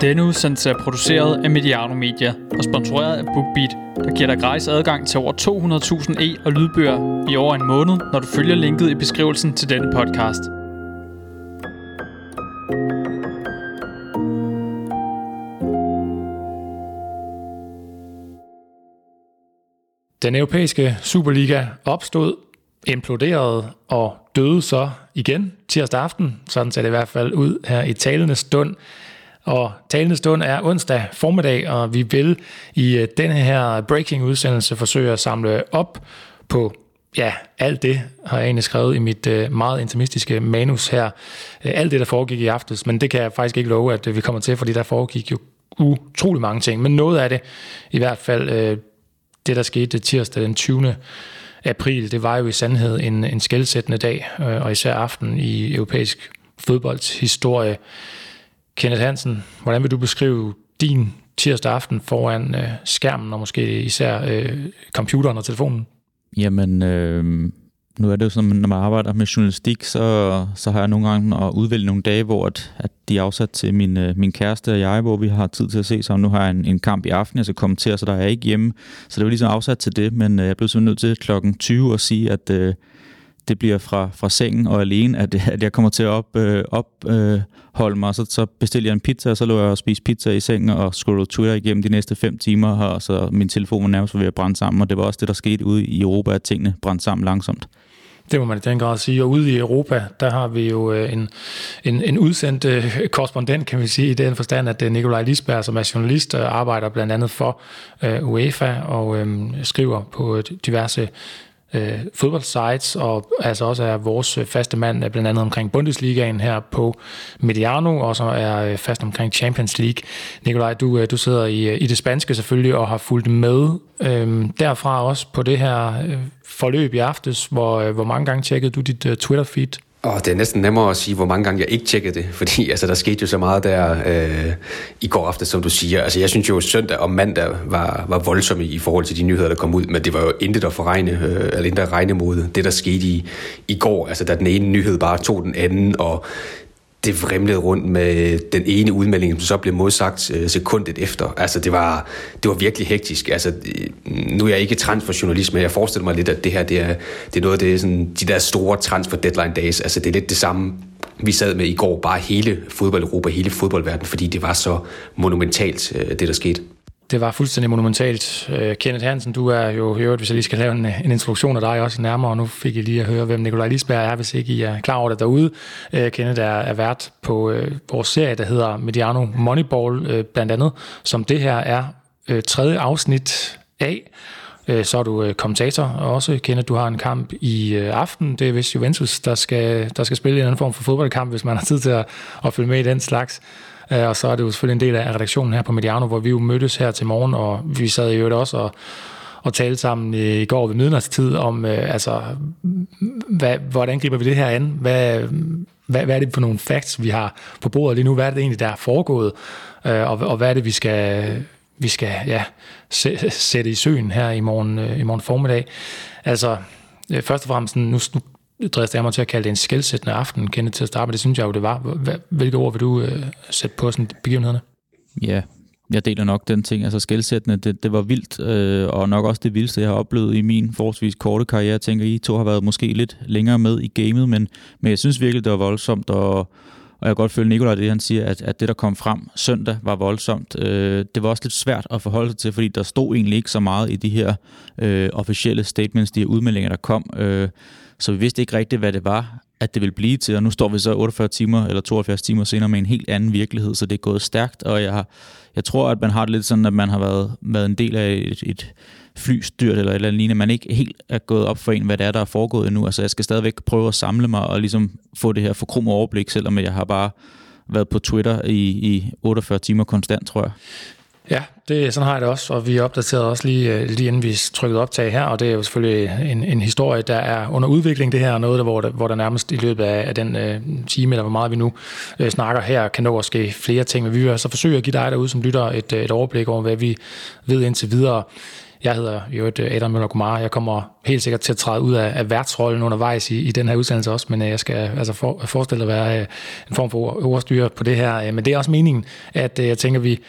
Denne udsendelse er produceret af Mediano Media og sponsoreret af BookBeat, der giver dig gratis adgang til over 200.000 e- og lydbøger i over en måned, når du følger linket i beskrivelsen til denne podcast. Den europæiske Superliga opstod, imploderede og døde så igen tirsdag aften. Sådan ser det i hvert fald ud her i talende stund. Og talende stund er onsdag formiddag, og vi vil i øh, denne her breaking-udsendelse forsøge at samle op på ja, alt det har jeg egentlig skrevet i mit øh, meget intimistiske manus her. Øh, alt det, der foregik i aftes, men det kan jeg faktisk ikke love, at vi kommer til, fordi der foregik jo utrolig mange ting. Men noget af det, i hvert fald det, der skete tirsdag den 20. april, det var jo i sandhed en, en skældsættende dag, og især aften i europæisk fodboldshistorie. Kenneth Hansen, hvordan vil du beskrive din tirsdag aften foran øh, skærmen, og måske især øh, computeren og telefonen? Jamen, øh, nu er det jo sådan, når man arbejder med journalistik, så, så har jeg nogle gange at udvælge nogle dage, hvor at, at de er afsat til min, øh, min kæreste og jeg, hvor vi har tid til at se sammen. Nu har jeg en, en kamp i aften, jeg skal kommentere, så der er jeg ikke hjemme. Så det var ligesom afsat til det, men øh, jeg blev så nødt til klokken 20 at sige, at øh, det bliver fra, fra sengen og alene, at, at jeg kommer til at op, øh, op øh, holde mig, så, så bestiller jeg en pizza, og så lå jeg og spise pizza i sengen og scrollede Twitter igennem de næste fem timer, og så min telefon var nærmest ved at brænde sammen, og det var også det, der skete ude i Europa, at tingene brændte sammen langsomt. Det må man i den grad sige. Og ude i Europa, der har vi jo øh, en, en, en udsendt øh, korrespondent, kan vi sige, i den forstand, at øh, Nikolaj Lisberg, som er journalist, øh, arbejder blandt andet for UEFA og øhm, skriver på diverse øh, fodboldsites, og altså også er vores faste mand blandt andet omkring Bundesligaen her på Mediano, og så er øh, fast omkring Champions League. Nikolaj, du, øh, du sidder i, øh, i det spanske selvfølgelig, og har fulgt med øh, derfra også på det her øh, forløb i aftes. Hvor, øh, hvor mange gange tjekkede du dit øh, Twitter-feed? Og det er næsten nemmere at sige, hvor mange gange jeg ikke tjekkede det, fordi altså, der skete jo så meget der øh, i går aftes, som du siger. Altså, jeg synes jo, at søndag og mandag var, var voldsomme i forhold til de nyheder, der kom ud, men det var jo intet at forregne, øh, eller intet at regne mod det, der skete i, i går. Altså, da den ene nyhed bare tog den anden, og det vrimlede rundt med den ene udmelding, som så blev modsagt øh, sekundet efter. Altså, det var, det var virkelig hektisk. Altså, øh, nu er jeg ikke transferjournalist, men jeg forestiller mig lidt, at det her, det er, det er noget af det, sådan, de der store transfer deadline days. Altså, det er lidt det samme, vi sad med i går, bare hele fodbold-Europa, hele fodboldverdenen, fordi det var så monumentalt, øh, det der skete. Det var fuldstændig monumentalt. Uh, Kenneth Hansen, du er jo hørt, hvis jeg lige skal lave en, en introduktion af dig også nærmere, og nu fik jeg lige at høre, hvem Nikolaj Lisberg er, hvis ikke I er klar over det derude. Uh, Kenneth er, er vært på uh, vores serie, der hedder Mediano Moneyball, uh, blandt andet, som det her er uh, tredje afsnit af. Uh, så er du uh, kommentator også. Kenneth, du har en kamp i uh, aften. Det er vist Juventus, der skal, der skal spille en anden form for fodboldkamp, hvis man har tid til at, at følge med i den slags. Øh, og så er det jo selvfølgelig en del af redaktionen her på Mediano, hvor vi jo mødtes her til morgen, og vi sad i øvrigt også og, og talte sammen øh, i går ved midnatstid om, øh, altså, hvad, hvordan griber vi det her an? Hvad, hvad, hvad er det for nogle facts, vi har på bordet lige nu? Hvad er det egentlig, der er foregået? Øh, og, og hvad er det, vi skal, vi skal ja, sætte i søen her i morgen, øh, i morgen formiddag? Altså, først og fremmest, nu drister jeg mig til at kalde det en skældsættende aften, kende til at starte. Det synes jeg jo, det var. Hvilke ord vil du øh, sætte på sådan begivenhederne? Ja, jeg deler nok den ting. Altså skældsættende, det, det var vildt, øh, og nok også det vildeste, jeg har oplevet i min forholdsvis korte karriere. Jeg tænker, I to har været måske lidt længere med i gamet, men, men jeg synes virkelig, det var voldsomt, og, og jeg kan godt følge Nikolaj, det han siger, at, at det, der kom frem søndag, var voldsomt. Øh, det var også lidt svært at forholde sig til, fordi der stod egentlig ikke så meget i de her øh, officielle statements, de her udmeldinger, der kom. Øh, så vi vidste ikke rigtigt, hvad det var, at det ville blive til, og nu står vi så 48 timer eller 72 timer senere med en helt anden virkelighed, så det er gået stærkt, og jeg, har, jeg tror, at man har det lidt sådan, at man har været, været en del af et, et flystyrt eller et eller andet lignende, man ikke helt er gået op for en, hvad det er, der er foregået endnu. Altså jeg skal stadigvæk prøve at samle mig og ligesom få det her forkrum overblik, selvom jeg har bare været på Twitter i, i 48 timer konstant, tror jeg. Ja, det, sådan har jeg det også, og vi opdaterede også lige, øh, lige inden vi trykkede optag her, og det er jo selvfølgelig en, en historie, der er under udvikling det her, og noget, der, hvor, der, hvor der nærmest i løbet af, af den øh, time, eller hvor meget vi nu øh, snakker her, kan nå at ske flere ting, men vi vil så forsøge at give dig derude som lytter et, øh, et overblik over, hvad vi ved indtil videre. Jeg hedder jo et øh, Adam Møller Kumar. Jeg kommer helt sikkert til at træde ud af, af værtsrollen undervejs i, i den her udsendelse også, men jeg skal altså for, forestille at være en form for ordstyre på det her. Men det er også meningen, at jeg tænker, at vi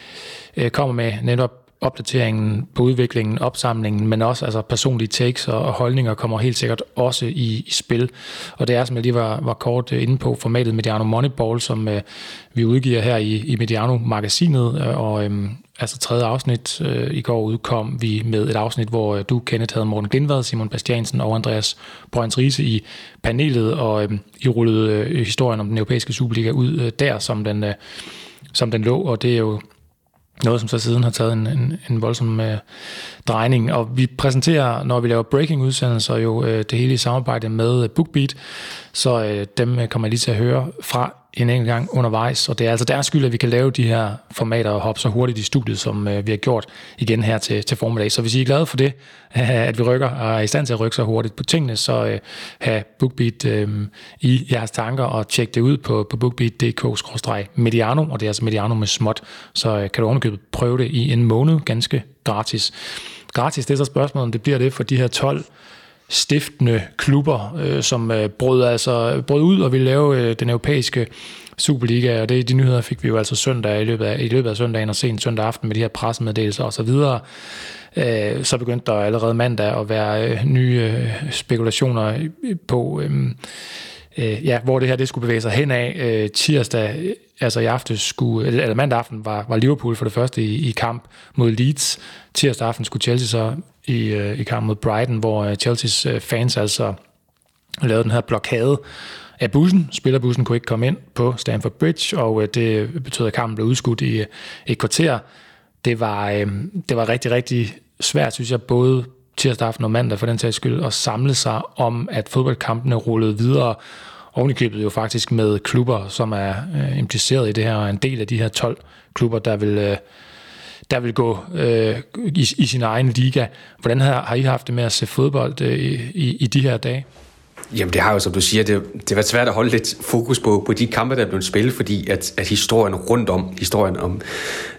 Øh, kommer med netop opdateringen på udviklingen, opsamlingen, men også altså personlige takes og, holdninger kommer helt sikkert også i, i spil. Og det er, som jeg lige var, var kort øh, inde på, formatet Mediano Moneyball, som øh, vi udgiver her i, i Mediano-magasinet, øh, og øh, altså tredje afsnit øh, i går udkom vi med et afsnit, hvor øh, du, Kenneth, havde Morten Glindvad, Simon Bastiansen og Andreas Brøns Riese i panelet, og øh, I rullede øh, historien om den europæiske Superliga ud øh, der, som den, øh, som den lå, og det er jo noget, som så siden har taget en, en, en voldsom øh, drejning. Og vi præsenterer, når vi laver breaking-udsendelser, jo øh, det hele i samarbejde med øh, BookBeat. Så øh, dem øh, kommer jeg lige til at høre fra en enkelt gang undervejs, og det er altså deres skyld, at vi kan lave de her formater og hoppe så hurtigt i studiet, som øh, vi har gjort igen her til, til formiddag. Så hvis I er glade for det, at vi rykker og er i stand til at rykke så hurtigt på tingene, så øh, have BookBeat øh, i jeres tanker og tjek det ud på, på bookbeat.dk-mediano, og det er altså Mediano med småt, så øh, kan du ovenikøbet prøve det i en måned ganske gratis. Gratis, det er så spørgsmålet, om det bliver det for de her 12 stiftende klubber, øh, som øh, brød, altså, brød ud og ville lave øh, den europæiske Superliga, og det, de nyheder fik vi jo altså søndag i løbet af, i løbet af søndagen og sent søndag aften med de her pressemeddelelser og så videre. Øh, så begyndte der allerede mandag at være øh, nye øh, spekulationer på, øh, øh, ja, hvor det her det skulle bevæge sig hen af. Øh, tirsdag, altså i aften skulle, eller, eller mandag aften var, var Liverpool for det første i, i kamp mod Leeds. Tirsdag aften skulle Chelsea så i, øh, i kamp mod Brighton, hvor øh, Chelseas øh, fans altså lavede den her blokade af bussen. Spillerbussen kunne ikke komme ind på Stamford Bridge, og det betød, at kampen blev udskudt i et kvarter. Det var, det var rigtig, rigtig svært, synes jeg, både tirsdag aften og mandag for den tages skyld, at samle sig om, at fodboldkampene rullede videre, ovenikøbet jo faktisk med klubber, som er øh, impliceret i det her, og en del af de her 12 klubber, der vil øh, der vil gå øh, i, i sin egen liga. Hvordan har, har I haft det med at se fodbold øh, i, i de her dage? Jamen det har jo, som du siger, det, det var svært at holde lidt fokus på, på de kampe, der er blevet spillet, fordi at, at historien rundt om, historien om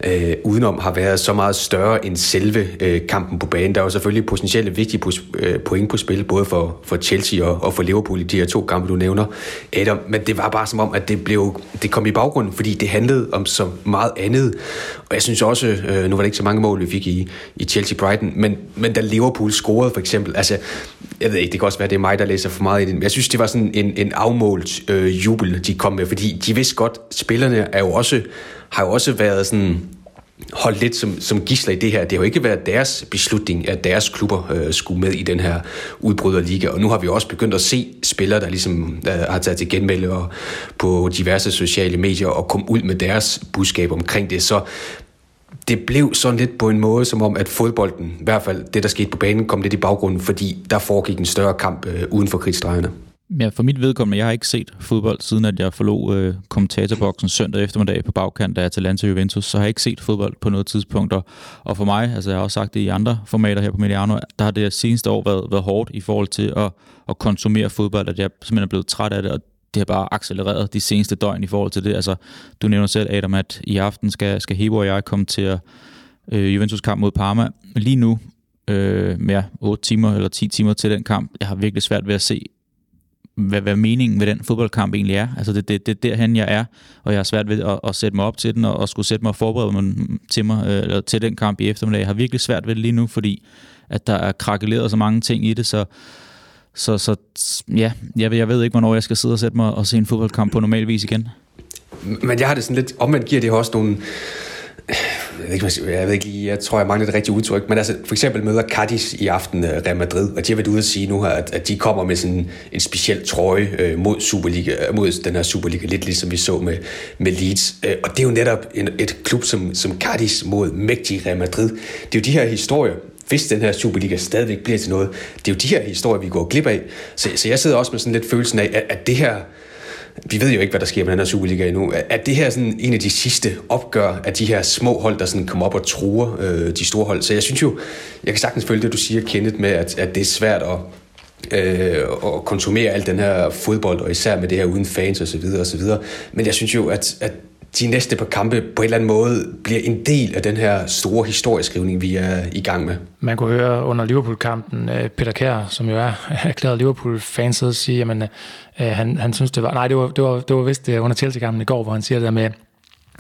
øh, udenom, har været så meget større end selve øh, kampen på banen. Der er jo selvfølgelig potentielle vigtige øh, point på spil, både for, for Chelsea og, og for Liverpool i de her to kampe, du nævner, Adam. Men det var bare som om, at det, blev, det kom i baggrunden, fordi det handlede om så meget andet. Og jeg synes også, øh, nu var det ikke så mange mål, vi fik i, i Chelsea-Brighton, men, men da Liverpool scorede for eksempel, altså, jeg ved ikke, det kan også være, det er mig, der læser for meget i det, men jeg synes, det var sådan en, en afmålt øh, jubel, de kom med, fordi de vidste godt, spillerne er jo også, har jo også været sådan holdt lidt som, som gisler i det her. Det har jo ikke været deres beslutning, at deres klubber øh, skulle med i den her udbryderliga, og nu har vi også begyndt at se spillere, der ligesom øh, har taget til genmelde og på diverse sociale medier og kom ud med deres budskab omkring det. Så det blev sådan lidt på en måde, som om at fodbolden, i hvert fald det, der skete på banen, kom lidt i baggrunden, fordi der foregik en større kamp øh, uden for krigsdrejerne. Ja, for mit vedkommende, jeg har ikke set fodbold, siden at jeg forlod øh, kommentatorboksen søndag eftermiddag på bagkant af Atalanta Juventus, så har jeg ikke set fodbold på noget tidspunkt. Og, og for mig, altså jeg har også sagt det i andre formater her på Mediano, der har det seneste år været, været hårdt i forhold til at, at konsumere fodbold, at jeg simpelthen er blevet træt af det, og det har bare accelereret de seneste døgn i forhold til det. Altså, du nævner selv, Adam, at i aften skal, skal Hebo og jeg komme til at, øh, Juventus kamp mod Parma. Lige nu, øh, med 8 timer eller 10 timer til den kamp, jeg har virkelig svært ved at se, hvad, hvad meningen med den fodboldkamp egentlig er. Altså det, det, det er derhen, jeg er, og jeg har svært ved at, at sætte mig op til den, og, og skulle sætte mig og forberede mig til, mig, øh, eller til den kamp i eftermiddag. Jeg har virkelig svært ved det lige nu, fordi at der er krakeleret så mange ting i det, så så, så ja, jeg, jeg ved ikke, hvornår jeg skal sidde og sætte mig og se en fodboldkamp på normal vis igen. Men jeg har det sådan lidt, omvendt giver det også nogle, jeg ved, ikke, jeg ved ikke jeg tror, jeg mangler det rigtige udtryk, men altså for eksempel møder Cadiz i aften øh, Real Madrid, og de har været ude at sige nu her, at, at de kommer med sådan en speciel trøje øh, mod, Superliga, øh, mod den her Superliga, lidt ligesom vi så med, med Leeds. Øh, og det er jo netop en, et klub som, som Cadiz mod mægtige Real Madrid. Det er jo de her historier, hvis den her Superliga stadigvæk bliver til noget. Det er jo de her historier, vi går glip af. Så, så jeg sidder også med sådan lidt følelsen af, at, at det her, vi ved jo ikke, hvad der sker med den her Superliga endnu, at det her sådan en af de sidste opgør af de her små hold, der sådan kommer op og truer øh, de store hold. Så jeg synes jo, jeg kan sagtens følge det, du siger, Kenneth, med, at, at det er svært at, øh, at konsumere al den her fodbold, og især med det her uden fans osv. osv. Men jeg synes jo, at, at de næste par kampe på en eller anden måde bliver en del af den her store historieskrivning, vi er i gang med. Man kunne høre under Liverpool-kampen øh, Peter Kær, som jo er erklæret Liverpool-fans, sige, at øh, øh, han, han synes, det var... Nej, det var, det var, det var vist under Chelsea-kampen i går, hvor han siger det der med,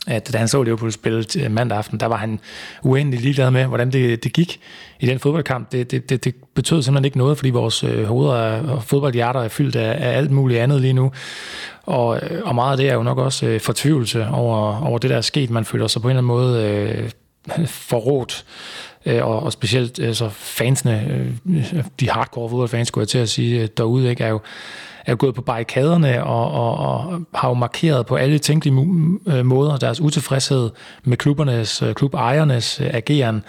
at da han så Liverpool spille øh, mandag aften, der var han uendelig ligeglad med, hvordan det, det gik i den fodboldkamp. Det, det, det, det betød simpelthen ikke noget, fordi vores øh, hoveder og fodboldhjerter er fyldt af, af alt muligt andet lige nu. Og, øh, og meget af det er jo nok også øh, fortvivlelse over, over det, der er sket. Man føler sig på en eller anden måde øh, forrådt. Øh, og, og specielt altså, fansene, øh, de hardcore fodboldfans, skulle jeg til at sige, derude, ikke, er jo er gået på barrikaderne og, og, og har jo markeret på alle tænkelige måder deres utilfredshed med klubbernes, klubejernes ageren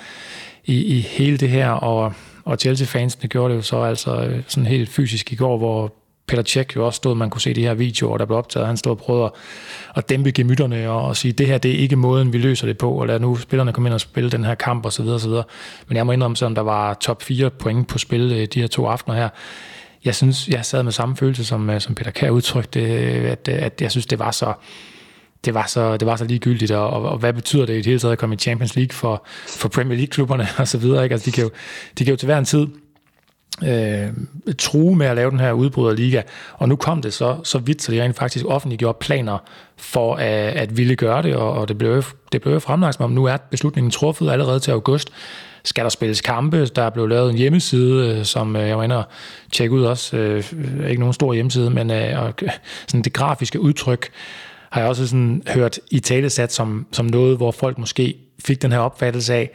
i, i hele det her, og, og Chelsea-fansene gjorde det jo så altså sådan helt fysisk i går, hvor Peter Tjek jo også stod, man kunne se de her videoer, der blev optaget, han stod og prøvede at, at dæmpe gemytterne og, og sige, det her det er ikke måden, vi løser det på, og lad nu spillerne komme ind og spille den her kamp osv. osv. Men jeg må indrømme, selvom der var top 4 point på spil øh, de her to aftener her, jeg synes, jeg sad med samme følelse, som, øh, som Peter Kær udtrykte, øh, at, at jeg synes, det var så det var så, det var så ligegyldigt, og, og, og hvad betyder det i det hele taget at komme i Champions League for, for Premier League-klubberne og så videre. Ikke? Altså, de, kan jo, de kan jo til hver en tid øh, true med at lave den her udbryderliga, og nu kom det så, så vidt, så de rent faktisk offentliggjorde planer for at, at ville gøre det, og, og det blev, det blev fremlagt som om, nu er beslutningen truffet allerede til august. Skal der spilles kampe? Der er blevet lavet en hjemmeside, øh, som øh, jeg var inde og tjekke ud også. Øh, ikke nogen stor hjemmeside, men og, sådan det grafiske udtryk har jeg også sådan hørt i talesat som, som noget, hvor folk måske fik den her opfattelse af,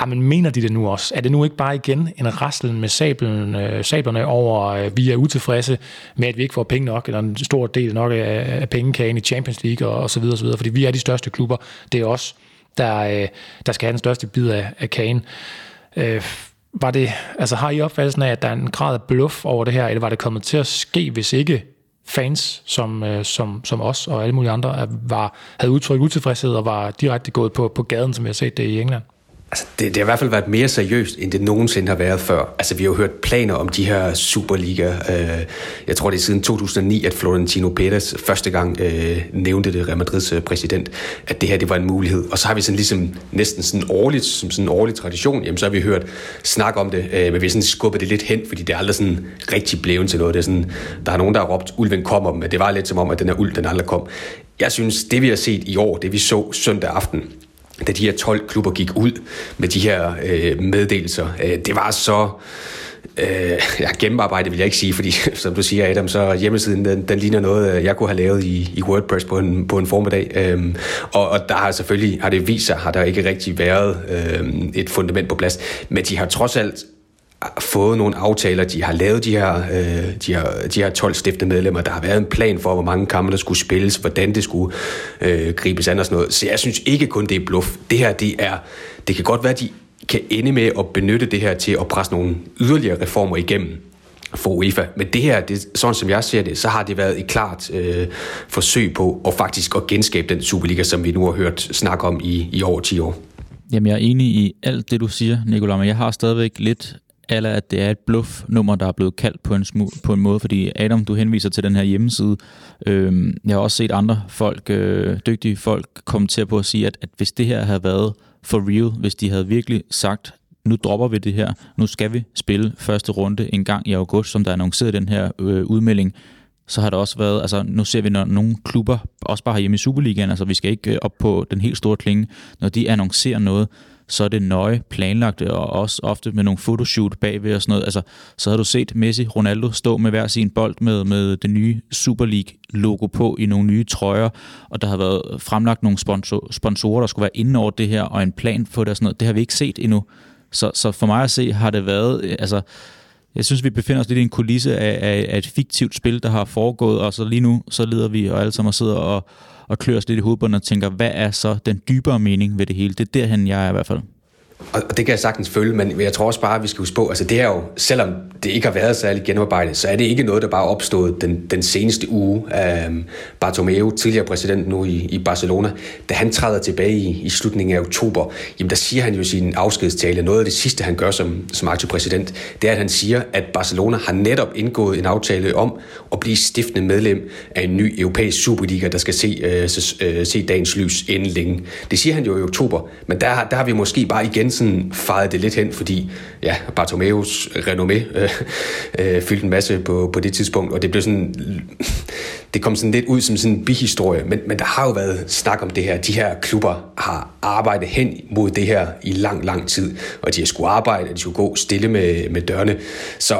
Ja, men mener de det nu også? Er det nu ikke bare igen en raslen med sablen, øh, sablerne over, øh, vi er utilfredse med, at vi ikke får penge nok, eller en stor del nok af, af pengekagen i Champions League og, og så videre, og så videre, fordi vi er de største klubber. Det er os, der, øh, der skal have den største bid af, af kagen. Øh, var det, altså har I opfattelsen af, at der er en grad af bluff over det her, eller var det kommet til at ske, hvis ikke fans som, øh, som, som os og alle mulige andre var, havde udtrykt utilfredshed og var direkte gået på, på gaden, som jeg har set det i England? Altså, det, det har i hvert fald været mere seriøst, end det nogensinde har været før. Altså, vi har jo hørt planer om de her Superliga. Øh, jeg tror, det er siden 2009, at Florentino Pérez første gang øh, nævnte det, Real Madrids øh, præsident, at det her det var en mulighed. Og så har vi sådan ligesom næsten sådan årligt, som sådan en årlig tradition, jamen så har vi hørt snak om det, øh, men vi har sådan skubbet det lidt hen, fordi det er aldrig sådan rigtig blevet til noget. Det er sådan, der er nogen, der har råbt, ulven kommer, men det var lidt som om, at den her ulv, den aldrig kom. Jeg synes, det vi har set i år, det vi så søndag aften, da de her 12 klubber gik ud med de her øh, meddelelser. Øh, det var så... Øh, ja, gennemarbejdet, vil jeg ikke sige, fordi som du siger, Adam, så hjemmesiden, den, den ligner noget, øh, jeg kunne have lavet i, i WordPress på en, på en formiddag. Øhm, og, og der har selvfølgelig, har det vist sig, har der ikke rigtig været øhm, et fundament på plads. Men de har trods alt fået nogle aftaler, de har lavet de her, øh, de her, de her 12 stifte medlemmer, der har været en plan for, hvor mange kampe der skulle spilles, hvordan det skulle øh, gribes an og sådan noget. Så jeg synes ikke kun, det er bluff. Det her, det er, det kan godt være, de kan ende med at benytte det her til at presse nogle yderligere reformer igennem for UEFA. Men det her, det, sådan som jeg ser det, så har det været et klart øh, forsøg på at faktisk at genskabe den Superliga, som vi nu har hørt snak om i, i over 10 år. Jamen, jeg er enig i alt det, du siger, Nicolai, men jeg har stadigvæk lidt eller at det er et bluff-nummer, der er blevet kaldt på en, smu- på en måde, fordi Adam, du henviser til den her hjemmeside. Øh, jeg har også set andre folk, øh, dygtige folk, kommentere på at sige, at, at hvis det her havde været for real, hvis de havde virkelig sagt, nu dropper vi det her, nu skal vi spille første runde en gang i august, som der er annonceret den her øh, udmelding, så har der også været, altså nu ser vi, når nogle klubber, også bare hjemme i Superligaen, altså vi skal ikke øh, op på den helt store klinge, når de annoncerer noget, så er det nøje planlagt, og også ofte med nogle fotoshoot bagved og sådan noget. Altså, så har du set Messi, Ronaldo stå med hver sin bold med, med det nye Super League-logo på i nogle nye trøjer, og der har været fremlagt nogle sponsor, sponsorer, der skulle være inde over det her, og en plan for det og sådan noget. Det har vi ikke set endnu. Så, så for mig at se har det været, øh, altså, jeg synes, vi befinder os lidt i en kulisse af, af, af et fiktivt spil, der har foregået, og så lige nu, så lider vi og alle sammen sidder og, og klør os lidt i hovedbunden og tænker, hvad er så den dybere mening ved det hele? Det er derhen, jeg er i hvert fald og det kan jeg sagtens følge, men jeg tror også bare, at vi skal huske på, altså det er jo, selvom det ikke har været særligt genarbejdet, så er det ikke noget, der bare er opstået den, den seneste uge. Um, Bartomeu, tidligere præsident nu i, i Barcelona, da han træder tilbage i, i slutningen af oktober, jamen der siger han jo i sin afskedstale, noget af det sidste, han gør som, som aktiv præsident, det er, at han siger, at Barcelona har netop indgået en aftale om at blive stiftende medlem af en ny europæisk superliga, der skal se, øh, se, øh, se dagens lys inden længe. Det siger han jo i oktober, men der, der har vi måske bare igen sådan fejede det lidt hen, fordi ja, Bartomeus renommé øh, øh, fyldte en masse på, på det tidspunkt, og det blev sådan, det kom sådan lidt ud som sådan en bihistorie, men, men der har jo været snak om det her. De her klubber har arbejdet hen mod det her i lang, lang tid, og de har skulle arbejde, og de skulle gå stille med, med dørene. Så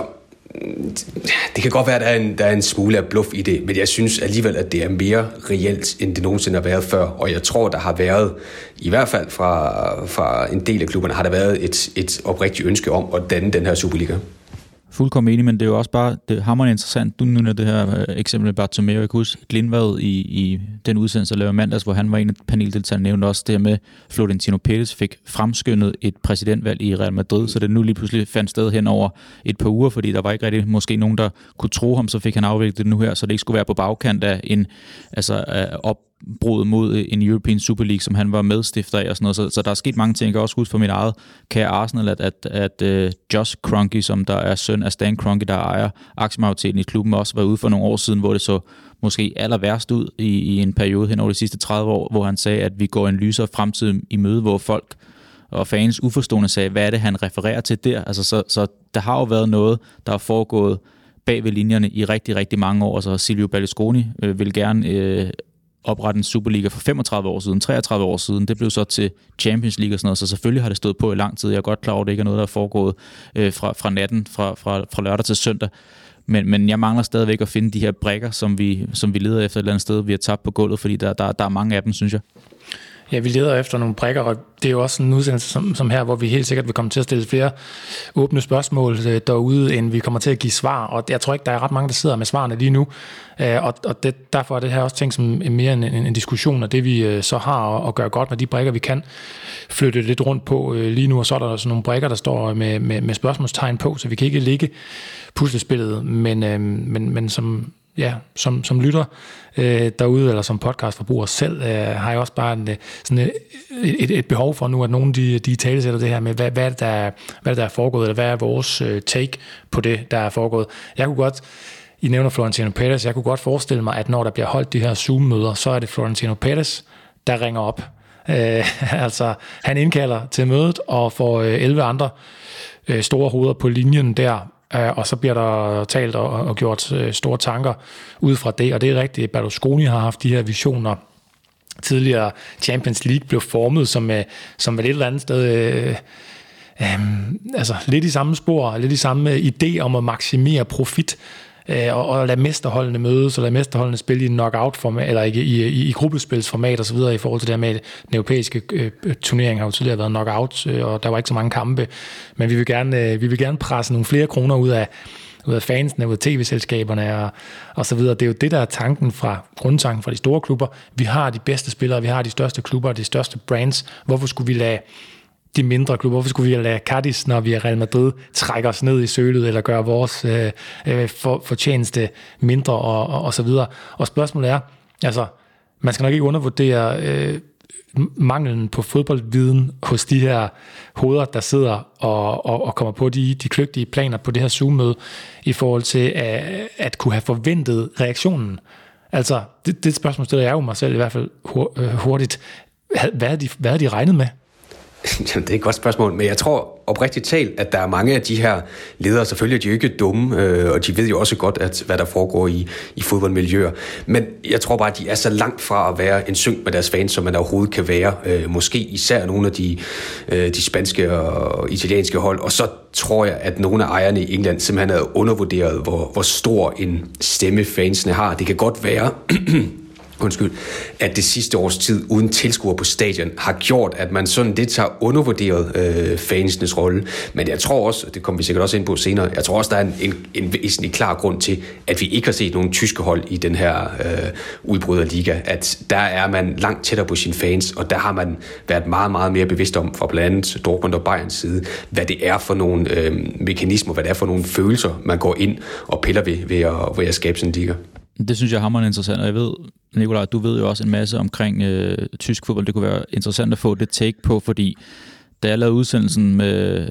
det kan godt være, at der er, en, der er en smule af bluff i det, men jeg synes alligevel, at det er mere reelt, end det nogensinde har været før. Og jeg tror, der har været, i hvert fald fra, fra en del af klubberne, har der været et, et oprigtigt ønske om at danne den her Superliga fuldkommen enig, men det er jo også bare det er hammerende interessant. Du nævner det her øh, eksempel med Bartomeu. Jeg kan huske Glindvad i, i den udsendelse, der lavede mandags, hvor han var en af paneldeltagerne, nævnte også det med, Florentino Pérez fik fremskyndet et præsidentvalg i Real Madrid, så det nu lige pludselig fandt sted hen over et par uger, fordi der var ikke rigtig måske nogen, der kunne tro ham, så fik han afviklet det nu her, så det ikke skulle være på bagkant af en altså, op, brud mod øh, en European Super League, som han var medstifter af og sådan noget. Så, så der er sket mange ting. Jeg kan også huske for mit eget kære Arsenal, at, at, at uh, Josh Kroenke, som der er søn af Stan Kroenke, der ejer aktiemajoriteten i klubben, også var ude for nogle år siden, hvor det så måske aller værst ud i, i en periode hen over de sidste 30 år, hvor han sagde, at vi går en lysere fremtid i møde, hvor folk og fans uforstående sagde, hvad er det, han refererer til der? Altså, så, så der har jo været noget, der er foregået bag ved linjerne i rigtig, rigtig mange år, så Silvio Berlusconi øh, vil gerne øh, oprette en Superliga for 35 år siden, 33 år siden. Det blev så til Champions League og sådan noget, så selvfølgelig har det stået på i lang tid. Jeg er godt klar over, at det ikke er noget, der er foregået øh, fra, fra natten, fra, fra, fra lørdag til søndag. Men, men jeg mangler stadigvæk at finde de her brækker, som vi, som vi leder efter et eller andet sted, vi har tabt på gulvet, fordi der, der, der er mange af dem, synes jeg. Ja, vi leder efter nogle prikker, og det er jo også en udsendelse som, som her, hvor vi helt sikkert vil komme til at stille flere åbne spørgsmål øh, derude, end vi kommer til at give svar. Og jeg tror ikke, der er ret mange, der sidder med svarene lige nu. Øh, og, og det, derfor er det her også tænkt som mere en, en, en diskussion og det, vi øh, så har at, at gøre godt med de brikker, vi kan flytte lidt rundt på øh, lige nu. Og så er der sådan nogle brikker, der står med, med, med spørgsmålstegn på, så vi kan ikke ligge puslespillet, men, øh, men, men som ja, som, som lytter øh, derude, eller som podcastforbruger selv, øh, har jeg også bare en, øh, sådan øh, et, et, et behov for nu, at nogen de, de talesætter det her med, hvad, hvad, er det, der, hvad er det, der er foregået, eller hvad er vores øh, take på det, der er foregået. Jeg kunne godt, I nævner Florentino Pérez, jeg kunne godt forestille mig, at når der bliver holdt de her Zoom-møder, så er det Florentino Pérez, der ringer op. Øh, altså, han indkalder til mødet og får øh, 11 andre øh, store hoveder på linjen der, Øh, og så bliver der talt og, og gjort øh, store tanker ud fra det, og det er rigtigt, Berlusconi har haft de her visioner. Tidligere Champions League blev formet som, øh, som et eller andet sted øh, øh, altså lidt i samme spor, lidt i samme øh, idé om at maksimere profit øh, og, og lade mesterholdene mødes, og lade mesterholdene spille i en knockout-format, eller ikke i, i, i gruppespilsformat og så videre, i forhold til det her med, den europæiske øh, turnering har jo tidligere været knockout, øh, og der var ikke så mange kampe, men vi vil gerne, øh, vi vil gerne presse nogle flere kroner ud af, ud af fansene, ud af tv-selskaberne og, og så videre. Det er jo det, der er tanken fra, grundtanken fra de store klubber. Vi har de bedste spillere, vi har de største klubber, de største brands. Hvorfor skulle vi lade de mindre klubber. Hvorfor skulle vi lade Cadiz, når vi er Real Madrid, trække os ned i sølet, eller gøre vores øh, øh, for, fortjeneste mindre, og, og, og så videre. Og spørgsmålet er, altså, man skal nok ikke undervurdere øh, manglen på fodboldviden hos de her hoveder, der sidder og, og, og kommer på de, de kløgtige planer på det her Zoom-møde, i forhold til at, at kunne have forventet reaktionen. Altså, det, det spørgsmål stiller jeg jo mig selv i hvert fald øh, hurtigt. Hvad havde de, hvad havde de regnet med? Jamen, det er et godt spørgsmål, men jeg tror oprigtigt talt, at der er mange af de her ledere, selvfølgelig er de jo ikke dumme, øh, og de ved jo også godt, at, hvad der foregår i, i fodboldmiljøer. Men jeg tror bare, at de er så langt fra at være en synk med deres fans, som man overhovedet kan være. Øh, måske især nogle af de, øh, de spanske og italienske hold. Og så tror jeg, at nogle af ejerne i England simpelthen havde undervurderet, hvor, hvor stor en stemme fansene har. Det kan godt være, undskyld, at det sidste års tid uden tilskuer på stadion har gjort, at man sådan lidt har undervurderet øh, fansenes rolle. Men jeg tror også, det kommer vi sikkert også ind på senere, jeg tror også, der er en, en, en væsentlig klar grund til, at vi ikke har set nogen tyske hold i den her øh, udbryderliga. At der er man langt tættere på sine fans, og der har man været meget, meget mere bevidst om, fra blandt andet Dortmund og Bayerns side, hvad det er for nogle øh, mekanismer, hvad det er for nogle følelser, man går ind og piller ved, ved at, ved at skabe sådan en liga. Det synes jeg er hammerende interessant, og jeg ved, Nikolaj, du ved jo også en masse omkring øh, tysk fodbold. Det kunne være interessant at få det take på, fordi da jeg lavede udsendelsen med,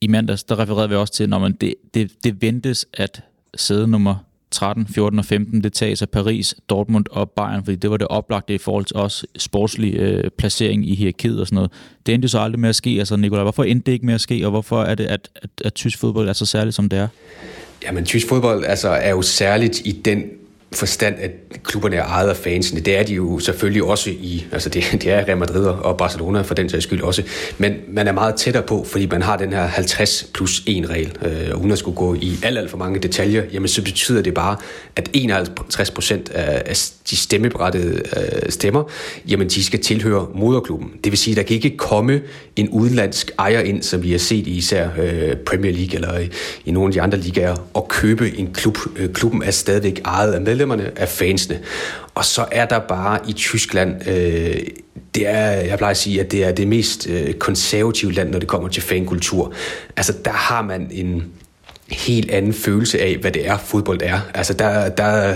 i mandags, der refererede vi også til, når man det, det, det ventes, at sæde nummer 13, 14 og 15, det tages af Paris, Dortmund og Bayern, fordi det var det oplagte i forhold til også sportslig øh, placering i hierarkiet og sådan noget. Det endte jo så aldrig med at ske. Altså, Nikolaj, hvorfor endte det ikke med at ske, og hvorfor er det, at, at, at tysk fodbold er så særligt, som det er? Jamen, tysk fodbold altså, er jo særligt i den forstand, at klubberne er ejet af fansene. Det er de jo selvfølgelig også i, altså det, det er Real Madrid og Barcelona for den sags skyld også, men man er meget tættere på, fordi man har den her 50 plus 1 regel, øh, uden at skulle gå i alt, alt for mange detaljer, jamen så betyder det bare, at 51 procent af, de stemmeberettede øh, stemmer, jamen de skal tilhøre moderklubben. Det vil sige, at der kan ikke komme en udenlandsk ejer ind, som vi har set i især øh, Premier League eller i, i nogle af de andre ligaer, og købe en klub. Øh, klubben er stadigvæk ejet af medlemmerne, af fansene. Og så er der bare i Tyskland, øh, det er, jeg plejer at sige, at det er det mest øh, konservative land, når det kommer til fankultur. Altså der har man en helt anden følelse af, hvad det er, fodbold er. Altså der, der,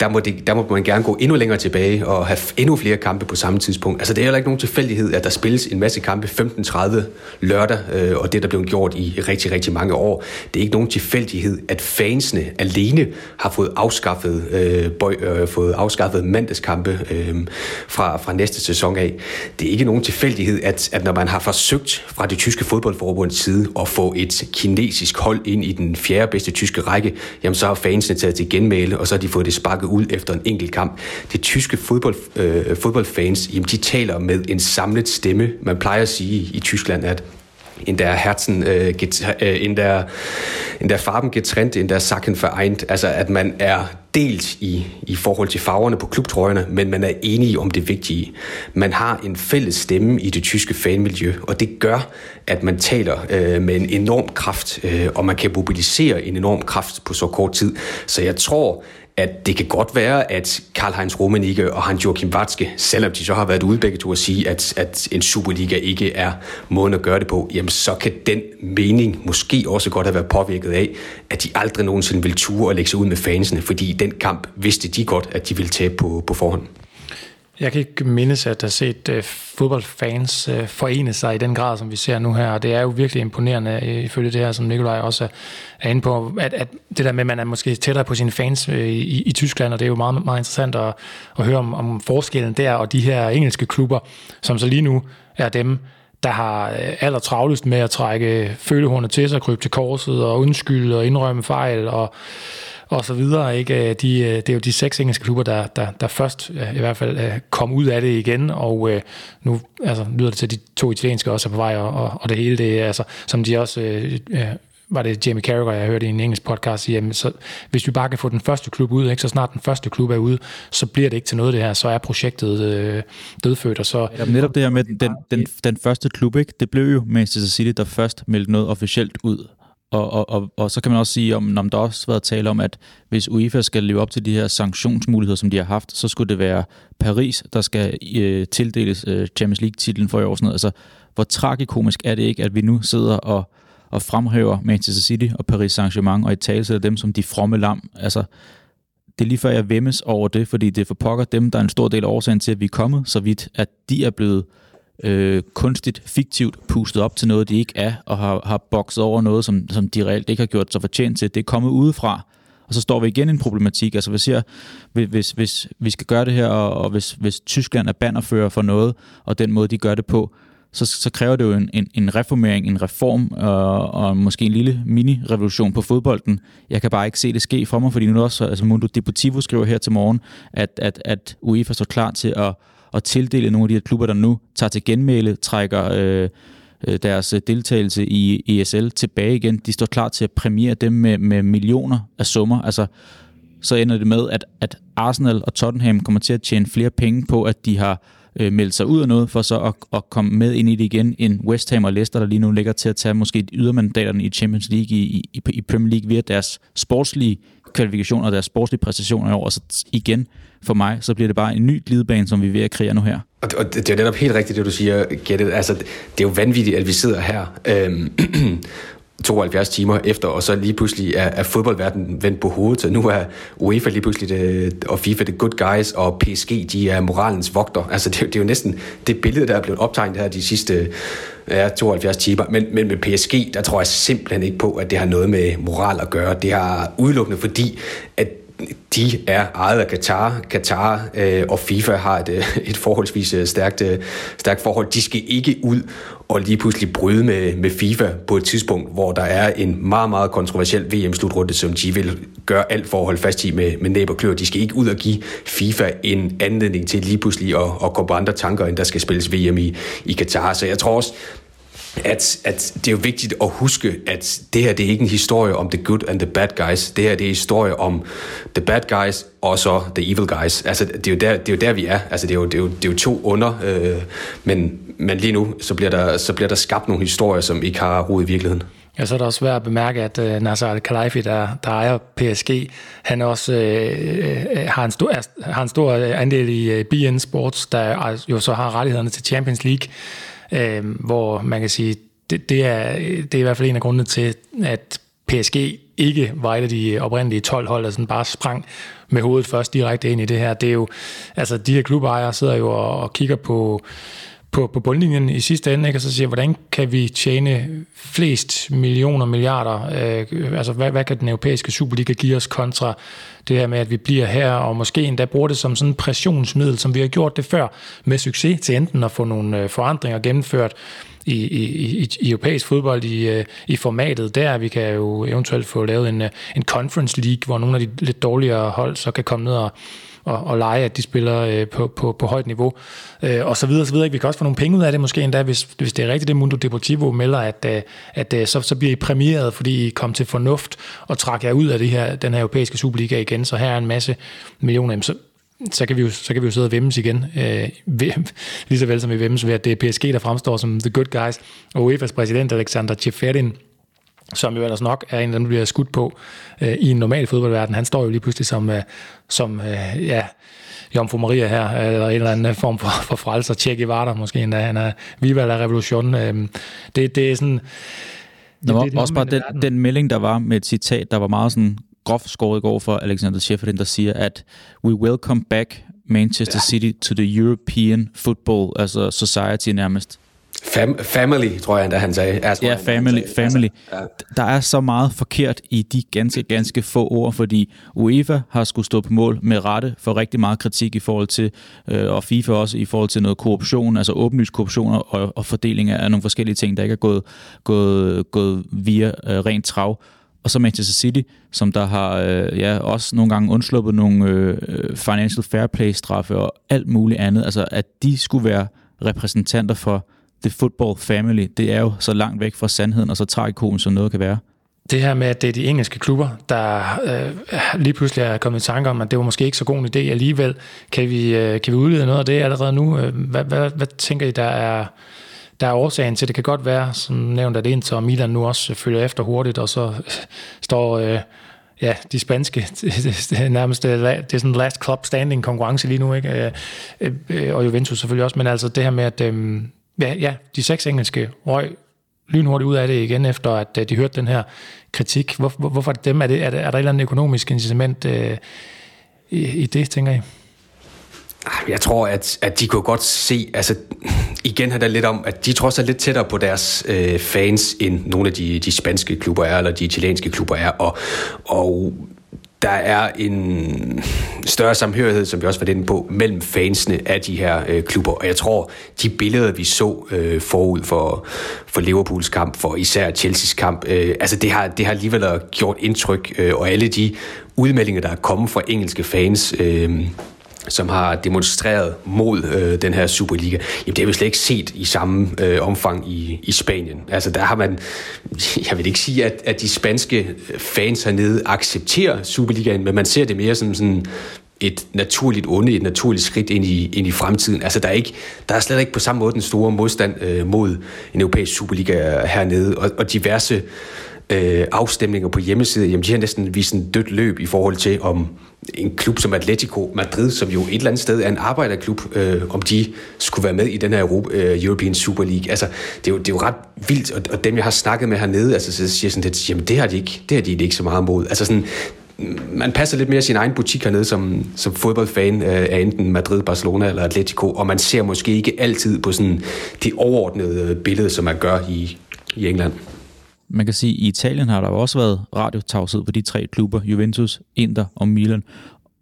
der må, det, der må man gerne gå endnu længere tilbage og have endnu flere kampe på samme tidspunkt. Altså det er heller ikke nogen tilfældighed, at der spilles en masse kampe 15.30 lørdag, øh, og det der blev gjort i rigtig, rigtig mange år. Det er ikke nogen tilfældighed, at fansene alene har fået afskaffet, øh, bøj, øh, fået afskaffet mandagskampe øh, fra, fra næste sæson af. Det er ikke nogen tilfældighed, at, at når man har forsøgt fra det tyske fodboldforbunds side at få et kinesisk hold ind i den fjerde bedste tyske række, jamen så har fansene taget til genmæle, og så har de fået det sparket ud efter en enkelt kamp. De tyske fodbold, øh, fodboldfans, jamen, de taler med en samlet stemme. Man plejer at sige i Tyskland, at in der Herzen, øh, get, øh, in, der, in der Farben getrennt, in der Sacken vereint. Altså, at man er delt i, i forhold til farverne på klubtrøjerne, men man er enige om det vigtige. Man har en fælles stemme i det tyske fanmiljø, og det gør, at man taler øh, med en enorm kraft, øh, og man kan mobilisere en enorm kraft på så kort tid. Så jeg tror, at det kan godt være, at Karl-Heinz Rummenigge og Hans Joachim Watzke, selvom de så har været ude begge to at sige, at, at en Superliga ikke er måden at gøre det på, jamen så kan den mening måske også godt have været påvirket af, at de aldrig nogensinde vil ture og lægge sig ud med fansene, fordi den kamp vidste de godt, at de ville tabe på, på forhånd. Jeg kan ikke mindes, at have set øh, fodboldfans øh, forene sig i den grad, som vi ser nu her. Og det er jo virkelig imponerende, øh, ifølge det her, som Nikolaj også er, er inde på, at, at det der med, at man er måske tættere på sine fans øh, i, i Tyskland, og det er jo meget, meget interessant at, at høre om, om forskellen der, og de her engelske klubber, som så lige nu er dem, der har øh, aller travlest med at trække følehornet til sig, krybe til korset og undskylde og indrømme fejl og og så videre. Ikke? Øh, de, øh, det er jo de seks engelske klubber, der, der, der først øh, i hvert fald kom ud af det igen, og nu altså, lyder det til, at de to italienske også er på vej, og, og, det hele, det er, altså, som de også øh, var det Jamie Carragher, jeg hørte i en engelsk podcast, sige, jamen, så, hvis vi bare kan få den første klub ud, ikke, så snart den første klub er ude, så bliver det ikke til noget det her, så er projektet øh, dødfødt. Og så, ja, netop det her med den, den, den første klub, ikke, det blev jo Manchester City, der først meldte noget officielt ud og, og, og, og så kan man også sige, om, om der også har været tale om, at hvis UEFA skal leve op til de her sanktionsmuligheder, som de har haft, så skulle det være Paris, der skal øh, tildeles øh, Champions League-titlen for i år. Sådan noget. Altså, hvor tragikomisk er det ikke, at vi nu sidder og, og fremhæver Manchester City og Paris Saint-Germain, og i tale af dem som de fromme lam. Altså, det er lige før, jeg vemmes over det, fordi det er for pokker dem, der er en stor del af årsagen til, at vi er kommet så vidt, at de er blevet øh, øh, kunstigt, fiktivt pustet op til noget, de ikke er, og har, har bokset over noget, som, som de reelt ikke har gjort sig fortjent til. Det er kommet udefra, og så står vi igen i en problematik. Altså hvis, jeg, hvis, hvis vi skal gøre det her, og, og hvis, hvis Tyskland er bannerfører for noget, og den måde, de gør det på, så, så kræver det jo en, en, en reformering, en reform og, og måske en lille mini-revolution på fodbolden. Jeg kan bare ikke se det ske for mig, fordi nu også, altså Mundo Deportivo skriver her til morgen, at, at, at UEFA står klar til at at tildele nogle af de her klubber, der nu tager til genmæle, trækker øh, øh deres øh, deltagelse i ESL tilbage igen. De står klar til at præmiere dem med, med millioner af summer. Altså, så ender det med, at, at Arsenal og Tottenham kommer til at tjene flere penge på, at de har øh, meldt sig ud af noget, for så at, at komme med ind i det igen, end West Ham og Leicester, der lige nu ligger til at tage måske ydermandaterne i Champions League i, i, i Premier League via deres sportslige kvalifikationer og deres sportslige præstationer i år. Så igen, for mig, så bliver det bare en ny glidebane, som vi er ved at kreere nu her. Og det, og det er netop helt rigtigt, det du siger, Gettet. Altså, det er jo vanvittigt, at vi sidder her. Øhm, 72 timer efter, og så lige pludselig er, er fodboldverdenen vendt på hovedet, så nu er UEFA lige pludselig det, og FIFA the good guys, og PSG, de er moralens vogter. Altså, det, det er jo næsten det billede, der er blevet optegnet her de sidste ja, 72 timer. Men, men med PSG, der tror jeg simpelthen ikke på, at det har noget med moral at gøre. Det har udelukkende fordi, at de er ejet af Katar. Katar øh, og FIFA har et, øh, et forholdsvis øh, stærkt, øh, stærkt forhold. De skal ikke ud og lige pludselig bryde med, med FIFA på et tidspunkt, hvor der er en meget, meget kontroversiel VM-slutrunde, som de vil gøre alt for at holde fast i med, med næb og klør. De skal ikke ud og give FIFA en anledning til lige pludselig at, at komme på andre tanker, end der skal spilles VM i, i Katar. Så jeg tror også, at, at det er jo vigtigt at huske, at det her det er ikke en historie om the good and the bad guys. Det her det er en historie om the bad guys og så the evil guys. Altså, det er jo der, det er jo der vi er. Altså, det er jo, det er jo, det er jo to under, øh, men, men lige nu, så bliver, der, så bliver der skabt nogle historier, som ikke har rod i virkeligheden. Ja, så er det også værd at bemærke, at øh, uh, Nasser Al-Khelaifi, der, der ejer PSG, han også øh, øh, har, en stor, har en stor øh, andel i uh, BN Sports, der jo så har rettighederne til Champions League øh, hvor man kan sige, det, det, er, det er i hvert fald en af grundene til, at PSG ikke var et af de oprindelige 12 hold, der sådan bare sprang med hovedet først direkte ind i det her. Det er jo, altså de her klubejere sidder jo og, og kigger på, på, på bundlinjen i sidste ende, ikke? og så siger, hvordan kan vi tjene flest millioner milliarder, øh, altså hvad, hvad kan den europæiske Superliga give os kontra det her med, at vi bliver her, og måske endda bruger det som sådan en pressionsmiddel, som vi har gjort det før med succes, til enten at få nogle øh, forandringer gennemført i, i, i, i europæisk fodbold i, øh, i formatet der. Vi kan jo eventuelt få lavet en, øh, en conference league, hvor nogle af de lidt dårligere hold så kan komme ned og og, og lege, at de spiller øh, på, på, på højt niveau, øh, og så videre, så videre. Vi kan også få nogle penge ud af det måske endda, hvis, hvis det er rigtigt, det Mundo Deportivo melder, at, øh, at øh, så, så bliver I præmieret, fordi I kom til fornuft og trækker jer ud af det her, den her europæiske Superliga igen, så her er en masse millioner, så, så kan vi jo, så kan vi jo sidde og vemmes igen, øh, lige så vel som vi vemmes ved, at det er PSG, der fremstår som the good guys, og UEFA's præsident Alexander Tjeferin, som jo ellers nok er en, der bliver skudt på øh, i en normal fodboldverden. Han står jo lige pludselig som, øh, som øh, ja, Jomfru Maria her, eller en eller anden form for, for frelser. Che Guevara måske endda. Han er Viva la Revolution. Øh, det, det er sådan... Der var det, det også bare den, den melding, der var med et citat, der var meget sådan groft skåret i går for Alexander Schäferin, der siger, at we will come back Manchester City to the European football, altså society nærmest. Fam- family, tror jeg endda, han sagde. Altså, ja, family. Sagde. family. Altså, ja. Der er så meget forkert i de ganske, ganske få ord, fordi UEFA har skulle stå på mål med rette for rigtig meget kritik i forhold til, øh, og FIFA også i forhold til noget korruption, altså åbenlyst korruption og, og fordeling af nogle forskellige ting, der ikke er gået, gået, gået via øh, rent trav. Og så Manchester City, som der har øh, ja, også nogle gange undsluppet nogle øh, financial fair play straffe og alt muligt andet. Altså at de skulle være repræsentanter for the football family, det er jo så langt væk fra sandheden og så tragikomisk, som noget kan være. Det her med, at det er de engelske klubber, der øh, lige pludselig er kommet i tanke om, at det var måske ikke så god en idé alligevel. Kan vi, øh, kan vi udlede noget af det allerede nu? Øh, hvad, hvad, hvad tænker I, der er, der er årsagen til? Det kan godt være, som nævnt, at Inter og Milan nu også følger efter hurtigt, og så øh, står... Øh, ja, de spanske, det er nærmest øh, det er sådan last club standing konkurrence lige nu, ikke? Øh, øh, og Juventus selvfølgelig også, men altså det her med, at ja, ja, de seks engelske røg lynhurtigt ud af det igen, efter at øh, de hørte den her kritik. Hvor, hvor, hvorfor er det dem? Er, det, er, der, er der et eller andet økonomisk incitament øh, i, i det, tænker I? Ah, jeg tror, at, at de kunne godt se, altså igen har det lidt om, at de trods er lidt tættere på deres øh, fans, end nogle af de, de spanske klubber er, eller de italienske klubber er, og, og der er en større samhørighed, som vi også var inde på, mellem fansene af de her øh, klubber. Og jeg tror, de billeder, vi så øh, forud for, for Liverpools kamp, for især Chelseas kamp, øh, altså det har, det har alligevel gjort indtryk, øh, og alle de udmeldinger, der er kommet fra engelske fans, øh, som har demonstreret mod øh, den her Superliga, jamen det har vi slet ikke set i samme øh, omfang i, i Spanien. Altså der har man, jeg vil ikke sige, at, at de spanske øh, fans hernede accepterer Superligaen, men man ser det mere som sådan et naturligt onde, et naturligt skridt ind i, ind i fremtiden. Altså der er, ikke, der er slet ikke på samme måde den store modstand øh, mod en europæisk Superliga øh, hernede, og, og diverse øh, afstemninger på hjemmesider, jamen de har næsten vist en dødt løb i forhold til, om en klub som Atletico Madrid, som jo et eller andet sted er en arbejderklub, øh, om de skulle være med i den her Europa, øh, European Super League. Altså, det er jo, det er jo ret vildt, og, og dem, jeg har snakket med hernede, altså, så siger sådan lidt, jamen det har de ikke, det har de ikke så meget mod. Altså sådan, man passer lidt mere sin egen butik hernede som, som fodboldfan øh, af enten Madrid, Barcelona eller Atletico, og man ser måske ikke altid på sådan det overordnede billede, som man gør i, i England. Man kan sige, at i Italien har der jo også været radiotavshed på de tre klubber, Juventus, Inter og Milan.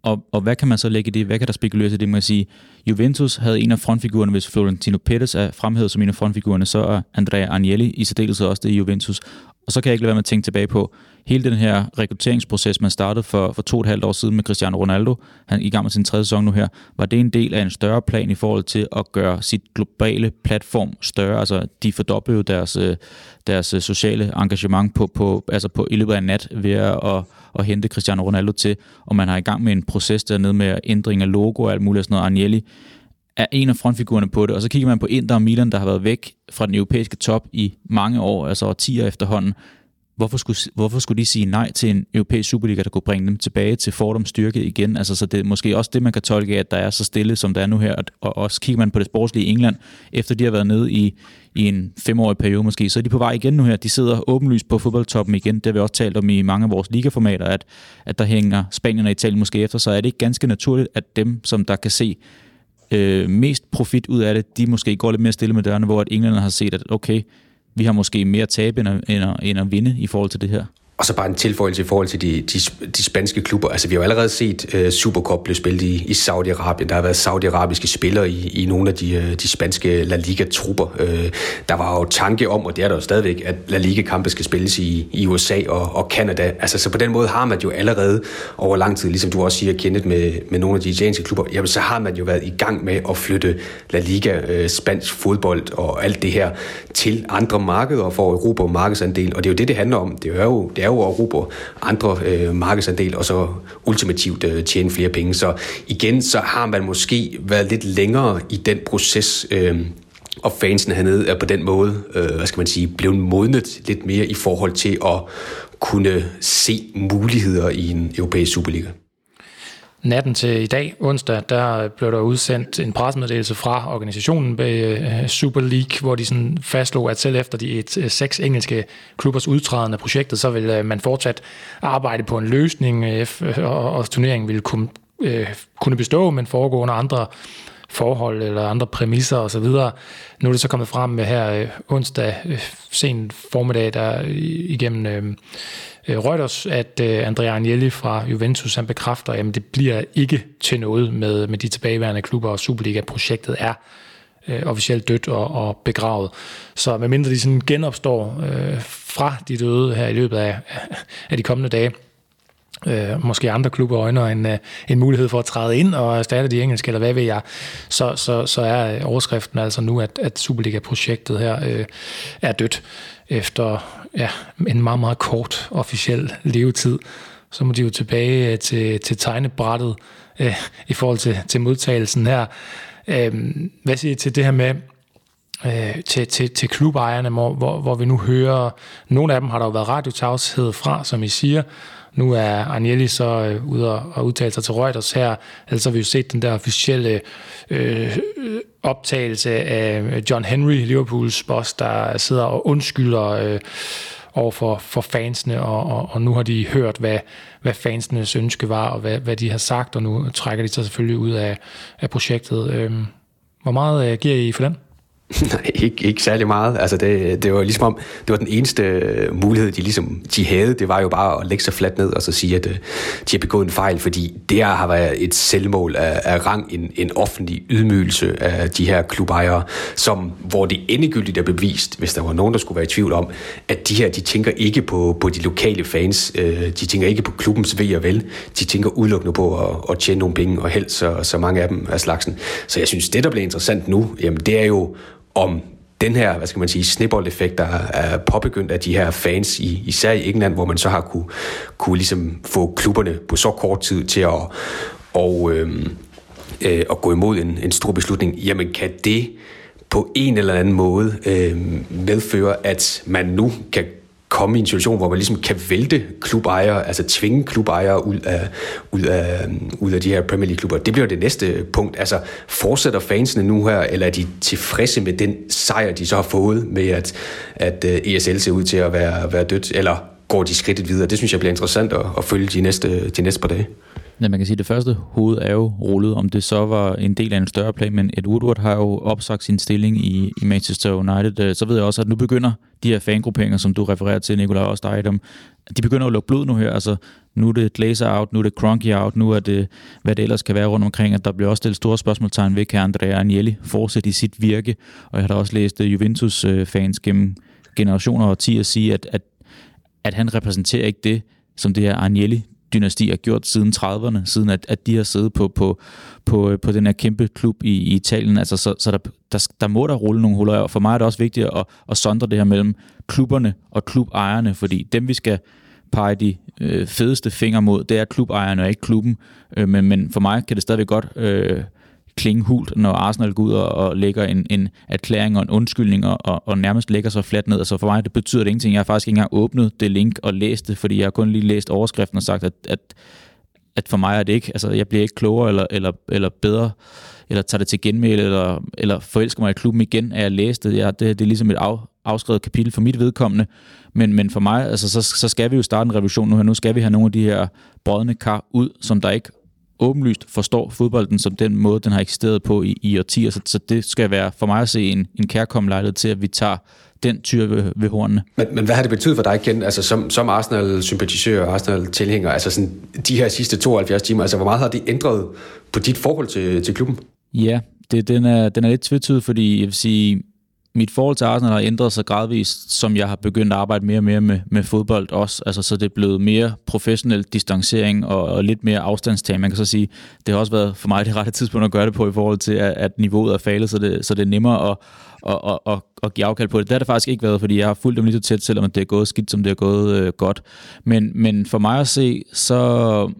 Og, og hvad kan man så lægge i det? Hvad kan der spekuleres i det? Man kan sige, Juventus havde en af frontfigurerne, hvis Florentino Pettis er fremhævet som en af frontfigurerne, så er Andrea Agnelli i særdeleshed også det i Juventus. Og så kan jeg ikke lade være med at tænke tilbage på hele den her rekrutteringsproces, man startede for, for to og et halvt år siden med Cristiano Ronaldo, han er i gang med sin tredje sæson nu her, var det en del af en større plan i forhold til at gøre sit globale platform større? Altså, de fordoblede deres, øh, deres øh, sociale engagement på, på, altså på, i løbet af nat ved at, at, at hente Cristiano Ronaldo til, og man har i gang med en proces dernede med ændring af logo og alt muligt sådan noget. Agnelli er en af frontfigurerne på det, og så kigger man på Inter og Milan, der har været væk fra den europæiske top i mange år, altså årtier efterhånden. Hvorfor skulle, hvorfor skulle de sige nej til en europæisk Superliga, der kunne bringe dem tilbage til fordomsstyrke igen? Altså, så det er måske også det, man kan tolke at der er så stille, som der er nu her. Og også kigger man på det sportslige England, efter de har været nede i, i en femårig periode måske, så er de på vej igen nu her. De sidder åbenlyst på fodboldtoppen igen. Det har vi også talt om i mange af vores ligaformater, at, at der hænger Spanien og Italien måske efter, så er det ikke ganske naturligt, at dem, som der kan se øh, mest profit ud af det, de måske går lidt mere stille med dørene, hvor at englænderne har set, at okay, vi har måske mere tab end at, end at, end at vinde i forhold til det her. Og så bare en tilføjelse i forhold til de, de, de spanske klubber. Altså, vi har jo allerede set uh, Supercup blive spillet i, i Saudi-Arabien. Der har været saudiarabiske spillere i, i nogle af de, uh, de spanske La Liga-trupper. Uh, der var jo tanke om, og det er der jo stadigvæk, at La Liga-kampe skal spilles i, i USA og, og Canada. Altså, så på den måde har man jo allerede over lang tid, ligesom du også siger, kendet med, med nogle af de italienske klubber, jamen så har man jo været i gang med at flytte La Liga, uh, spansk fodbold og alt det her til andre markeder for at Europa markedsandel. Og det er jo det, det handler om. Det er jo, det er jo at erobre andre øh, markedsandel, og så ultimativt øh, tjene flere penge. Så igen, så har man måske været lidt længere i den proces, øh, og fansene hernede er på den måde, øh, hvad skal man sige, blevet modnet lidt mere i forhold til at kunne se muligheder i en europæisk Superliga. Natten til i dag, onsdag, der blev der udsendt en pressemeddelelse fra organisationen bag Super League, hvor de sådan fastslog, at selv efter de et, øh, seks engelske klubbers udtræden af projektet, så vil øh, man fortsat arbejde på en løsning, og, og turneringen vil kunne, kunne bestå, men foregå under andre forhold eller andre præmisser osv. Nu er det så kommet frem med her onsdag sen formiddag, der igennem øh, Øh, Reuters, at øh, Andrea Agnelli fra Juventus han bekræfter, at det bliver ikke til noget med, med de tilbageværende klubber, og Superliga-projektet er øh, officielt dødt og, og begravet. Så medmindre de sådan genopstår øh, fra de døde her i løbet af, af de kommende dage, øh, måske andre klubber øjner en, øh, en mulighed for at træde ind og erstatte de engelske, eller hvad ved jeg, så, så, så er overskriften altså nu, at, at Superliga-projektet her øh, er dødt efter ja, en meget, meget kort officiel levetid. Så må de jo tilbage øh, til, til tegnebrættet øh, i forhold til, til modtagelsen her. Øh, hvad siger I til det her med, øh, til, til, til klubejerne, hvor, hvor, hvor vi nu hører, nogle af dem har der jo været radiotavshed fra, som I siger, nu er Agnelli så øh, ude og, udtale sig til Reuters her, ellers har vi jo set den der officielle øh, optagelse af John Henry, Liverpools boss, der sidder og undskylder øh, over for, for fansene, og, og, og nu har de hørt, hvad, hvad fansenes ønske var, og hvad, hvad de har sagt, og nu trækker de sig selvfølgelig ud af, af projektet. Øh, hvor meget øh, giver I for den? Nej, ikke, ikke særlig meget. Altså det, det var ligesom om, det var den eneste mulighed, de ligesom de havde. Det var jo bare at lægge sig fladt ned og så sige, at øh, de har begået en fejl, fordi det har været et selvmål af, af rang, en, en offentlig ydmygelse af de her klubejere, som, hvor det endegyldigt er bevist, hvis der var nogen, der skulle være i tvivl om, at de her, de tænker ikke på, på de lokale fans, øh, de tænker ikke på klubbens ved og vel, de tænker udelukkende på at, at tjene nogle penge, og helst så, så mange af dem af slagsen. Så jeg synes, det der bliver interessant nu, jamen det er jo om den her, hvad skal man sige, snibboldeffekt, der er påbegyndt af de her fans, i, især i England, hvor man så har kunne, kunne ligesom få klubberne på så kort tid til at, og, øhm, øh, at gå imod en, en stor beslutning, jamen kan det på en eller anden måde øh, medføre, at man nu kan komme i en situation, hvor man ligesom kan vælte klubejere, altså tvinge klubejere ud af, ud af, øhm, ud af de her Premier League-klubber. Det bliver det næste punkt. Altså, fortsætter fansene nu her, eller er de tilfredse med den sejr, de så har fået med, at, at øh, ESL ser ud til at være, være dødt, eller går de skridtet videre? Det synes jeg bliver interessant at, at følge de næste, de næste par dage. Ja, man kan sige, at det første hoved er jo rullet, om det så var en del af en større plan, men Ed Woodward har jo opsagt sin stilling i, i Manchester United. Øh, så ved jeg også, at nu begynder de her fangrupperinger, som du refererer til, Nikolaj, også dig dem, de begynder at lukke blod nu her. Altså, nu er det Glazer out, nu er det Cronky out, nu er det, hvad det ellers kan være rundt omkring, at der bliver også stillet store spørgsmålstegn ved, kan Andrea Agnelli fortsætte i sit virke? Og jeg har da også læst øh, Juventus-fans gennem generationer og årtier sige, at, at, at han repræsenterer ikke det, som det her Agnelli dynasti har gjort siden 30'erne, siden at, at de har siddet på, på, på, øh, på den her kæmpe klub i, i Italien. Altså, så, så der, der, der må der rulle nogle huller, og for mig er det også vigtigt at, at sondre det her mellem klubberne og klubejerne, fordi dem vi skal pege de øh, fedeste fingre mod, det er klubejerne og ikke klubben. Øh, men, men for mig kan det stadigvæk godt øh, klinge hult, når Arsenal går ud og, og lægger en, en erklæring og en undskyldning og, og, og nærmest lægger sig fladt ned. Altså for mig, det betyder det ingenting. Jeg har faktisk ikke engang åbnet det link og læst det, fordi jeg har kun lige læst overskriften og sagt, at, at, at for mig er det ikke, altså jeg bliver ikke klogere eller, eller, eller bedre, eller tager det til genmæle, eller, eller forelsker mig i klubben igen, at jeg læste det. Jeg, det, det er ligesom et af, afskrevet kapitel for mit vedkommende, men, men for mig, altså, så, så skal vi jo starte en revolution nu her. Nu skal vi have nogle af de her brødne kar ud, som der ikke åbenlyst forstår fodbolden som den måde, den har eksisteret på i, i årtier. Så, så det skal være for mig at se en, en kærkommen lejlighed til, at vi tager den tyr ved, ved hornene. Men, men hvad har det betydet for dig, Ken, altså som, som Arsenal-sympatisør og Arsenal-tilhænger, altså sådan, de her sidste 72 timer, altså hvor meget har det ændret på dit forhold til, til klubben? Ja, det, den, er, den er lidt tvetydig, fordi jeg vil sige, mit forhold til Arsenal har ændret sig gradvist, som jeg har begyndt at arbejde mere og mere med, med fodbold også. Altså, så det er blevet mere professionel distancering og, og lidt mere afstandstagen. Man kan så sige, det har også været for mig det rette tidspunkt at gøre det på i forhold til, at, at niveauet er faldet, så det, så det er nemmere at, at, at, at, at give afkald på det. Det har det faktisk ikke været, fordi jeg har fulgt dem lige så tæt, selvom det er gået skidt, som det er gået øh, godt. Men, men for mig at se, så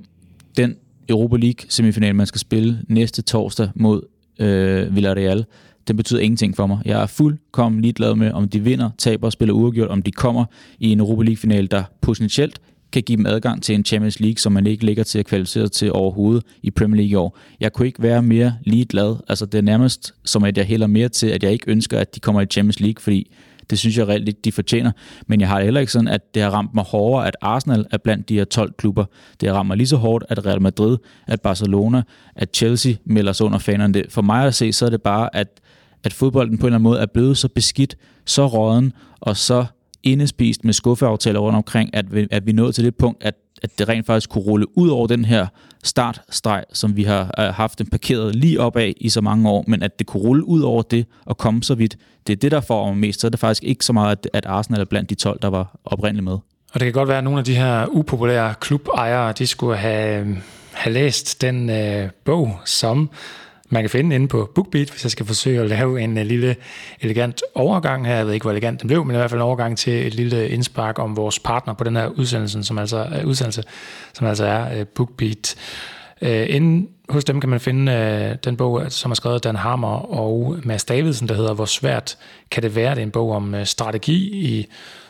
den Europa League semifinal, man skal spille næste torsdag mod øh, Villarreal, den betyder ingenting for mig. Jeg er fuldkommen ligeglad med, om de vinder, taber, spiller uafgjort, om de kommer i en Europa League-final, der potentielt kan give dem adgang til en Champions League, som man ikke ligger til at kvalificere til overhovedet i Premier League i år. Jeg kunne ikke være mere ligeglad. Altså, det er nærmest som, at jeg hælder mere til, at jeg ikke ønsker, at de kommer i Champions League, fordi det synes jeg reelt de fortjener. Men jeg har heller ikke sådan, at det har ramt mig hårdere, at Arsenal er blandt de her 12 klubber. Det har ramt mig lige så hårdt, at Real Madrid, at Barcelona, at Chelsea melder sig under fanerne. For mig at se, så er det bare, at at fodbolden på en eller anden måde er blevet så beskidt, så råden og så indespist med skuffeaftaler rundt omkring, at vi, at vi nåede til det punkt, at, at det rent faktisk kunne rulle ud over den her startstreg, som vi har øh, haft den parkeret lige op af i så mange år, men at det kunne rulle ud over det og komme så vidt, det er det, der får mig mest. Så er det faktisk ikke så meget, at, at Arsenal er blandt de 12, der var oprindeligt med. Og det kan godt være, at nogle af de her upopulære klubejere, de skulle have, øh, have læst den øh, bog, som man kan finde inde på BookBeat, hvis jeg skal forsøge at lave en øh, lille elegant overgang her. Jeg ved ikke, hvor elegant den blev, men i hvert fald en overgang til et lille indspark om vores partner på den her udsendelse, som altså, øh, udsendelse, som altså er øh, BookBeat. Inden hos dem kan man finde den bog, som er skrevet af Dan Hammer og Mads Davidsen, der hedder Hvor svært kan det være? Det er en bog om strategi i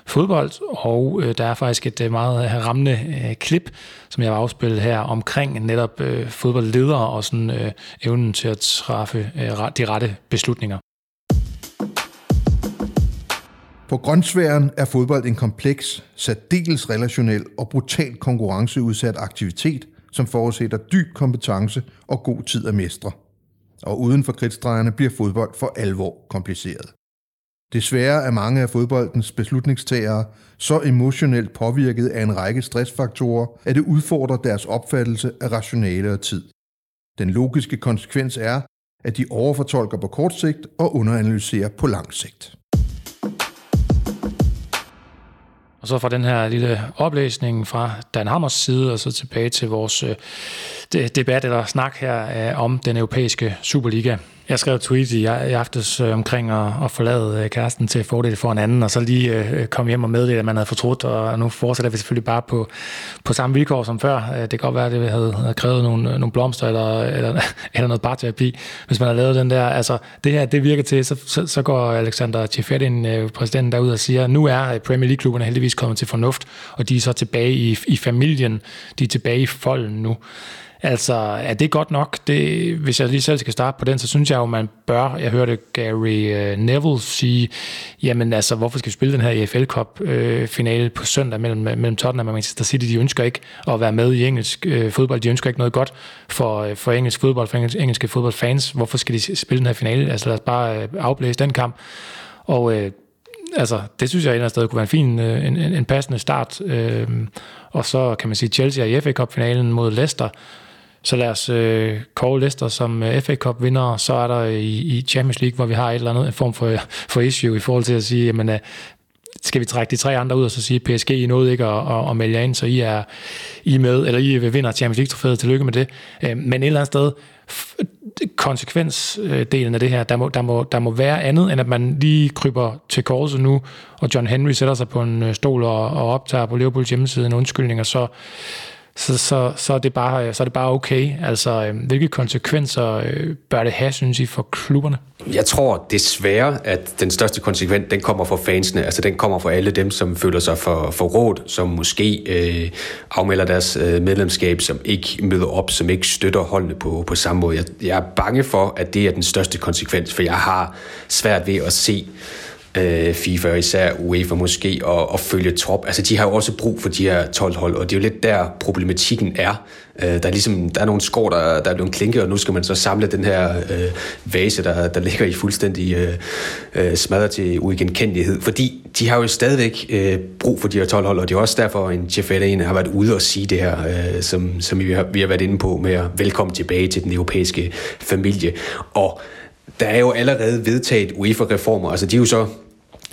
fodbold, og øh, der er faktisk et øh, meget øh, rammende øh, klip, som jeg har afspillet her omkring netop øh, fodboldledere og sådan øh, evnen til at træffe øh, de rette beslutninger. På grøntsværen er fodbold en kompleks, særdeles relationel og brutalt konkurrenceudsat aktivitet, som forudsætter dyb kompetence og god tid at mestre. og uden for kridtstregerne bliver fodbold for alvor kompliceret. Desværre er mange af fodboldens beslutningstagere så emotionelt påvirket af en række stressfaktorer, at det udfordrer deres opfattelse af rationale og tid. Den logiske konsekvens er, at de overfortolker på kort sigt og underanalyserer på lang sigt. Og så fra den her lille oplæsning fra Dan Hammers side, og så tilbage til vores øh, debat eller snak her øh, om den europæiske Superliga. Jeg skrev et tweet i, i aftes øh, omkring at, at forlade øh, kæresten til fordel for en anden, og så lige øh, øh komme hjem og meddele, at man havde fortrudt, og nu fortsætter vi selvfølgelig bare på, på samme vilkår som før. Øh, det kan godt være, at det havde, havde krævet nogle, øh, nogle blomster eller, eller, eller noget parterapi, hvis man har lavet den der. Altså, det her, det virker til, så, så, så går Alexander Tjefetin, øh, præsidenten, derud og siger, nu er øh, Premier League-klubberne heldigvis kommet til fornuft, og de er så tilbage i, i familien, de er tilbage i folden nu. Altså, er det godt nok? Det, hvis jeg lige selv skal starte på den, så synes jeg jo, man bør, jeg hørte Gary øh, Neville sige, jamen altså, hvorfor skal vi spille den her EFL Cup-finale øh, på søndag mellem, mellem Tottenham og Manchester City? De ønsker ikke at være med i engelsk øh, fodbold. De ønsker ikke noget godt for, øh, for engelsk fodbold, for engelske, engelske fodboldfans. Hvorfor skal de spille den her finale? Altså, lad os bare øh, afblæse den kamp. Og øh, altså, det synes jeg et eller andet sted kunne være en fin, en, en, en passende start. Øh, og så kan man sige, Chelsea er i FA Cup-finalen mod Leicester, så lad os øh, call Leicester som øh, FA Cup vinder, så er der øh, i, i Champions League, hvor vi har et eller andet en form for, for issue i forhold til at sige, jamen, øh, skal vi trække de tre andre ud og så sige, PSG I nåede ikke at, at, at melde jer ind, så I er, I med, eller I vinder Champions League-trofæet, tillykke med det. Øh, men et eller andet sted, konsekvensdelen af det her, der må, der, må, der må være andet, end at man lige kryber til korset nu, og John Henry sætter sig på en øh, stol og, og optager på Liverpools hjemmeside en undskyldning, og så så, så, så, er det bare, øh, så er det bare okay. Altså, øh, hvilke konsekvenser øh, bør det have, synes I, for klubberne? Jeg tror desværre, at den største konsekvens, den kommer fra fansene. Altså, den kommer fra alle dem, som føler sig for, for råd, som måske øh, afmelder deres øh, medlemskab, som ikke møder op, som ikke støtter holdene på, på samme måde. Jeg, jeg er bange for, at det er den største konsekvens, for jeg har svært ved at se øh, FIFA især UEFA måske og, og følge trop. Altså de har jo også brug for de her 12 hold, og det er jo lidt der problematikken er. Øh, der er ligesom der er nogle skår, der, der er blevet klinket, og nu skal man så samle den her øh, vase, der, der ligger i fuldstændig øh, øh, smadret til uigenkendelighed. Fordi de har jo stadigvæk øh, brug for de her 12 hold, og det er også derfor, en Jeff Allen har været ude og sige det her, øh, som, som vi, har, vi har været inde på med at velkommen tilbage til den europæiske familie. Og der er jo allerede vedtaget UEFA-reformer, altså de er jo så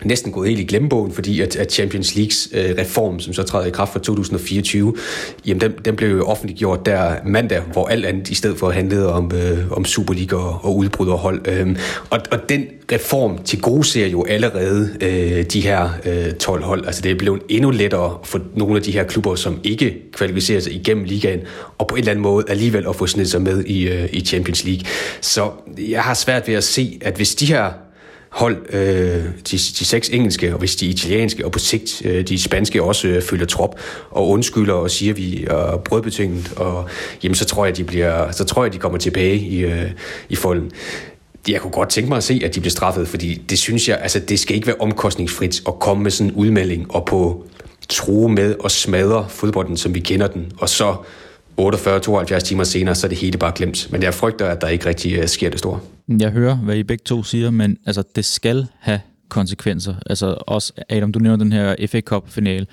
næsten gået helt i glemmebogen, fordi at, at Champions Leagues øh, reform, som så træder i kraft fra 2024, jamen den, den blev jo offentliggjort der mandag, hvor alt andet i stedet for handlede om, øh, om Superliga og, og udbryderhold. Øh, og, og den reform til gode ser jo allerede øh, de her øh, 12 hold. Altså det er blevet endnu lettere for nogle af de her klubber, som ikke kvalificerer sig igennem ligaen, og på en eller anden måde alligevel at få snedet sig med i, øh, i Champions League. Så jeg har svært ved at se, at hvis de her hold, øh, de, de seks engelske, og hvis de italienske, og på sigt øh, de spanske også øh, følger trop, og undskylder og siger, vi er brødbetinget, og jamen, så tror jeg, de bliver, så tror jeg, de kommer tilbage i, øh, i folden. Jeg kunne godt tænke mig at se, at de bliver straffet, fordi det synes jeg, altså det skal ikke være omkostningsfrit at komme med sådan en udmelding og på true med og smadre fodbolden, som vi kender den, og så 48-72 timer senere, så er det hele bare glemt. Men jeg frygter, at der ikke rigtig øh, sker det store. Jeg hører, hvad I begge to siger, men altså, det skal have konsekvenser. Altså også, Adam, du nævner den her FA Cup-finale.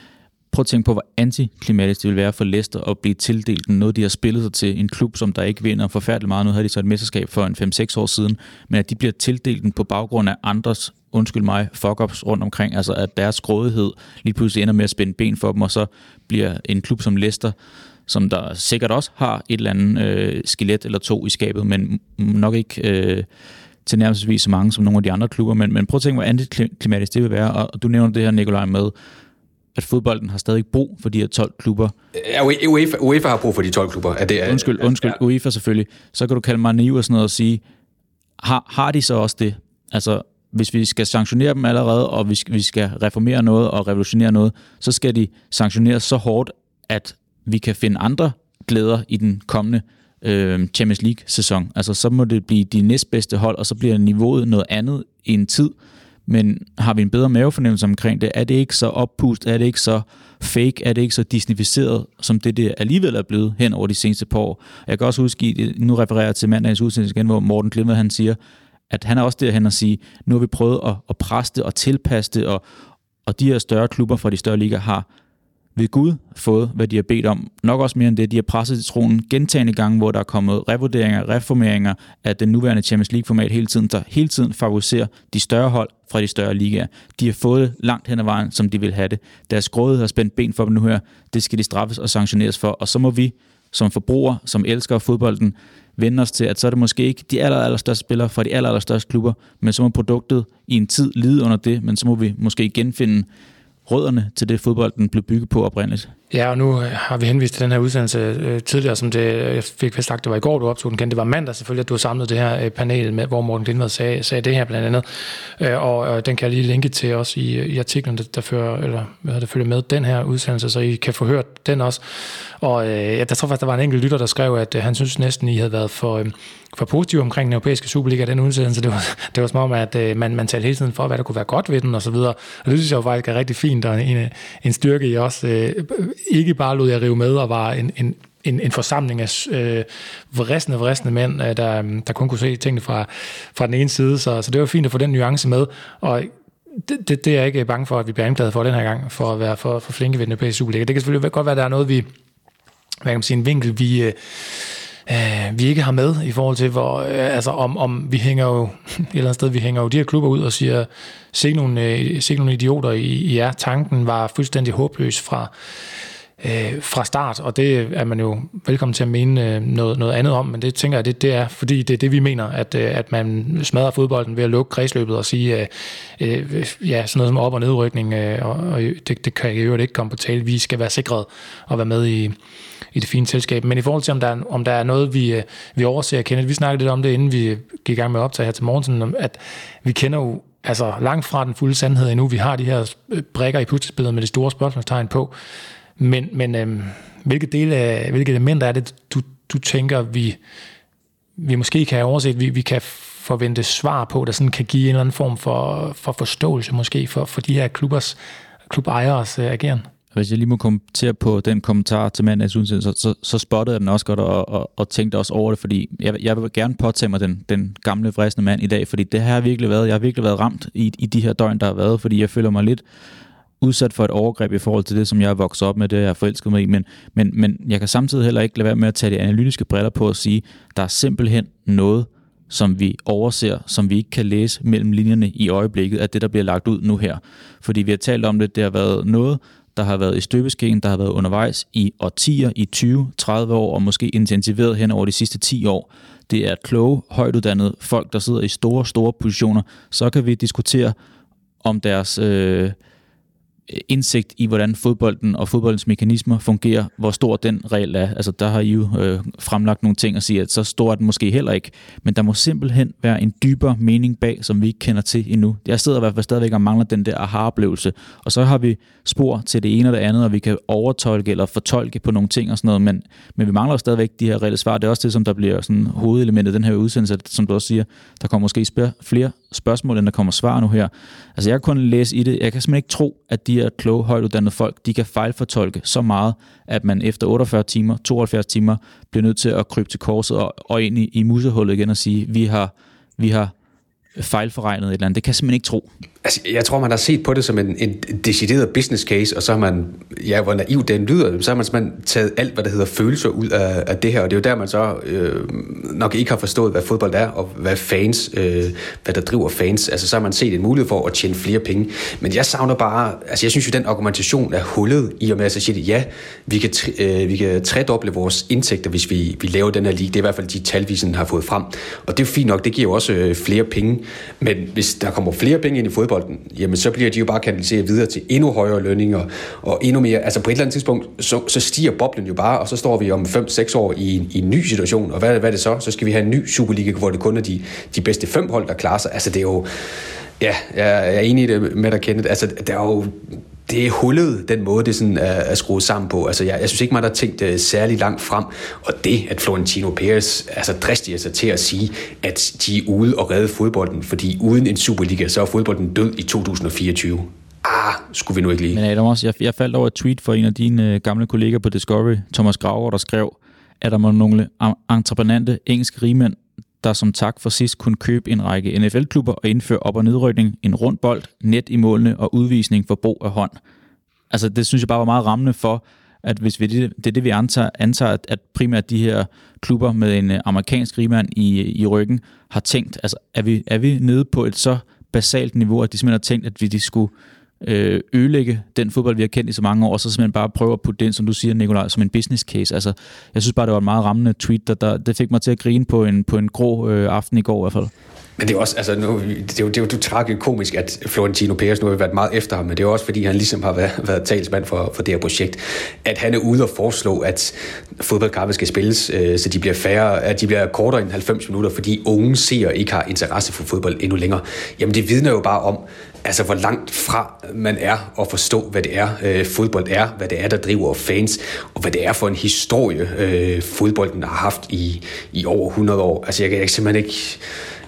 Prøv at tænke på, hvor antiklimatisk det vil være for Leicester at blive tildelt noget, de har spillet sig til. En klub, som der ikke vinder forfærdeligt meget. Nu havde de så et mesterskab for en 5-6 år siden. Men at de bliver tildelt den på baggrund af andres, undskyld mig, fuck-ups rundt omkring. Altså at deres grådighed lige pludselig ender med at spænde ben for dem, og så bliver en klub som Leicester som der sikkert også har et eller andet øh, skelet eller to i skabet, men nok ikke øh, til nærmest så mange som nogle af de andre klubber. Men, men prøv at tænke, hvor antiklimatisk det vil være. Og du nævner det her, Nikolaj, med, at fodbolden har stadig brug for de her 12 klubber. Ja, UEFA, UEFA har brug for de 12 klubber. Er det, er, undskyld, undskyld, ja. UEFA selvfølgelig. Så kan du kalde mig naiv og sådan noget og sige, har, har de så også det? Altså, hvis vi skal sanktionere dem allerede, og vi skal, vi skal reformere noget og revolutionere noget, så skal de sanktioneres så hårdt, at vi kan finde andre glæder i den kommende øh, Champions League-sæson. Altså, så må det blive de næstbedste hold, og så bliver niveauet noget andet i en tid, men har vi en bedre mavefornemmelse omkring det? Er det ikke så oppust? Er det ikke så fake? Er det ikke så disnificeret, som det, det alligevel er blevet hen over de seneste par år? Jeg kan også huske, nu refererer jeg til mandagens udsendelse igen, hvor Morten Glimmer, han siger, at han er også derhen at sige, nu har vi prøvet at, at presse det og tilpasse det, og, og de her større klubber fra de større ligaer har ved Gud fået, hvad de har bedt om. Nok også mere end det. De har presset til tronen gentagende gange, hvor der er kommet revurderinger, reformeringer af den nuværende Champions League-format hele tiden, der hele tiden favoriserer de større hold fra de større ligaer. De har fået det langt hen ad vejen, som de vil have det. Deres grådighed har spændt ben for dem nu her. Det skal de straffes og sanktioneres for. Og så må vi som forbrugere, som elsker fodbolden, vende os til, at så er det måske ikke de aller, allerstørste spillere fra de aller, allerstørste klubber, men så må produktet i en tid lide under det, men så må vi måske genfinde rødderne til det fodbold, den blev bygget på oprindeligt. Ja, og nu øh, har vi henvist til den her udsendelse øh, tidligere, som det, øh, jeg fik vist sagt, det var i går, du optog den igen. Det var mandag selvfølgelig, at du har samlet det her øh, panel, med, hvor Morten Lindvad sagde, sagde det her blandt andet. Øh, og, øh, den kan jeg lige linke til også i, i artiklen, der, der, fører, eller, hvad der følger med den her udsendelse, så I kan få hørt den også. Og ja, der tror faktisk, der var en enkelt lytter, der skrev, at han synes næsten, I havde været for, for positiv omkring den europæiske Superliga, den udsendelse. Det var, det var som om, at man, man talte hele tiden for, hvad der kunne være godt ved den og så videre. Og det synes jeg jo faktisk er rigtig fint, og en, en styrke i også ikke bare lod jeg rive med og var en, en, en, en forsamling af øh, vristende, vristende mænd, øh, der, øh, der kun kunne se tingene fra, fra den ene side. Så, så det var fint at få den nuance med. Og det, det, det er jeg ikke bange for, at vi bliver anklaget for den her gang, for at være for, for flinke ved den europæiske Superliga. Det kan selvfølgelig godt være, at der er noget, vi, hvad kan man sige, en vinkel, vi, øh, øh, vi ikke har med i forhold til, hvor, øh, altså om, om vi hænger jo, et eller andet sted, vi hænger jo de her klubber ud og siger, se nogle, øh, se nogle idioter i, i jer. Tanken var fuldstændig håbløs fra, øh, fra start, og det er man jo velkommen til at mene øh, noget, noget andet om, men det tænker jeg, det, det er, fordi det er det, vi mener, at, øh, at man smadrer fodbolden ved at lukke kredsløbet og sige, øh, øh, ja, sådan noget som op- og nedrykning, øh, og, og det, det kan jo ikke komme på tale. Vi skal være sikret og være med i, i det fine selskab. Men i forhold til, om der er, om der er noget, vi, øh, vi overser, Kenneth, vi snakkede lidt om det, inden vi gik i gang med at optage her til morgen, at vi kender jo altså langt fra den fulde sandhed endnu. Vi har de her øh, brækker i puslespillet med det store spørgsmålstegn på. Men, men øhm, hvilke, dele af, hvilke elementer er det, du, du tænker, vi, vi måske kan have overset, vi, vi kan forvente svar på, der sådan kan give en eller anden form for, for forståelse måske for, for de her klubbers, klubejeres øh, agerende? Hvis jeg lige må kommentere på den kommentar til mandags udsendelse, så, så, så spottede jeg den også godt og, og, og tænkte også over det, fordi jeg, jeg vil gerne påtage mig den, den gamle vristende mand i dag, fordi det har virkelig været, jeg har virkelig været ramt i, i de her døgn, der har været, fordi jeg føler mig lidt udsat for et overgreb i forhold til det, som jeg er vokset op med, det jeg er forelsket mig i, men, men, men jeg kan samtidig heller ikke lade være med at tage de analytiske briller på og sige, der er simpelthen noget, som vi overser, som vi ikke kan læse mellem linjerne i øjeblikket, at det, der bliver lagt ud nu her. Fordi vi har talt om det, det har været noget, der har været i støbeskeen, der har været undervejs i årtier, i 20-30 år, og måske intensiveret hen over de sidste 10 år. Det er kloge, højtuddannede folk, der sidder i store, store positioner. Så kan vi diskutere om deres... Øh, Øh, indsigt i, hvordan fodbolden og fodboldens mekanismer fungerer, hvor stor den regel er. Altså, der har I jo øh, fremlagt nogle ting og siger, at så stor er den måske heller ikke. Men der må simpelthen være en dybere mening bag, som vi ikke kender til endnu. Jeg sidder i hvert fald stadigvæk og mangler den der aha-oplevelse. Og så har vi spor til det ene og det andet, og vi kan overtolke eller fortolke på nogle ting og sådan noget, men, men vi mangler stadigvæk de her reelle svar. Det er også det, som der bliver sådan hovedelementet i den her udsendelse, som du også siger, der kommer måske flere spørgsmål, end der kommer svar nu her. Altså, jeg kan kun læse i det. Jeg kan simpelthen ikke tro, at de her kloge, højtuddannede folk, de kan fejlfortolke så meget, at man efter 48 timer, 72 timer, bliver nødt til at krybe til korset og, og ind i, i musehullet igen og sige, vi har, vi har fejlforregnet et eller andet. Det kan jeg simpelthen ikke tro. Altså, jeg tror, man har set på det som en, en decideret business case, og så har man, ja, hvor naiv den lyder, så har man simpelthen taget alt, hvad der hedder følelser ud af, af det her, og det er jo der, man så øh, nok ikke har forstået, hvad fodbold er, og hvad fans, øh, hvad der driver fans. Altså, så har man set en mulighed for at tjene flere penge. Men jeg savner bare, altså jeg synes jo, den argumentation er hullet i og med, at jeg siger, ja, vi kan, øh, vi kan tredoble vores indtægter, hvis vi, vi laver den her liga. Det er i hvert fald de tal, vi sådan har fået frem. Og det er jo fint nok, det giver jo også øh, flere penge. Men hvis der kommer flere penge ind i fodbolden, jamen så bliver de jo bare kanaliseret videre til endnu højere lønninger, og endnu mere, altså på et eller andet tidspunkt, så, så stiger boblen jo bare, og så står vi om 5-6 år i, i en ny situation, og hvad, hvad er det så? Så skal vi have en ny Superliga, hvor det kun er de, de bedste fem hold, der klarer sig. Altså det er jo, ja, jeg er enig i det med dig, Kenneth, altså der er jo det er hullet, den måde, det sådan er, er skruet sammen på. Altså, jeg, jeg synes ikke, man har tænkt uh, særlig langt frem. Og det, at Florentino Perez altså, dristiger sig til at sige, at de er ude og redde fodbolden, fordi uden en Superliga, så er fodbolden død i 2024. Ah, skulle vi nu ikke lige. Men Adam også, jeg, jeg faldt over et tweet fra en af dine øh, gamle kolleger på Discovery, Thomas Graver, der skrev, at der var nogle entreprenante engelske rigmænd, der som tak for sidst kunne købe en række NFL-klubber og indføre op- og nedrykning, en rund bold, net i målene og udvisning for brug af hånd. Altså det synes jeg bare var meget rammende for, at hvis vi, det, det er det, vi antager, antager at, at primært de her klubber med en øh, amerikansk rigmand i, øh, i ryggen har tænkt, altså er vi, er vi nede på et så basalt niveau, at de simpelthen har tænkt, at vi de skulle øh, ødelægge den fodbold, vi har kendt i så mange år, og så simpelthen bare prøve at putte den, som du siger, Nikolaj, som en business case. Altså, jeg synes bare, det var en meget rammende tweet, der, der det fik mig til at grine på en, på en grå øh, aften i går i hvert fald. Men det er også, altså nu, det er jo, det er jo tragisk komisk, at Florentino Perez nu har været meget efter ham, men det er også, fordi han ligesom har været, været talsmand for, for det her projekt, at han er ude og foreslå, at fodboldkampe skal spilles, øh, så de bliver færre, at de bliver kortere end 90 minutter, fordi unge seere ikke har interesse for fodbold endnu længere. Jamen det vidner jo bare om, altså hvor langt fra man er at forstå, hvad det er, øh, fodbold er, hvad det er, der driver fans, og hvad det er for en historie, øh, fodbolden har haft i, i over 100 år. Altså jeg kan simpelthen ikke...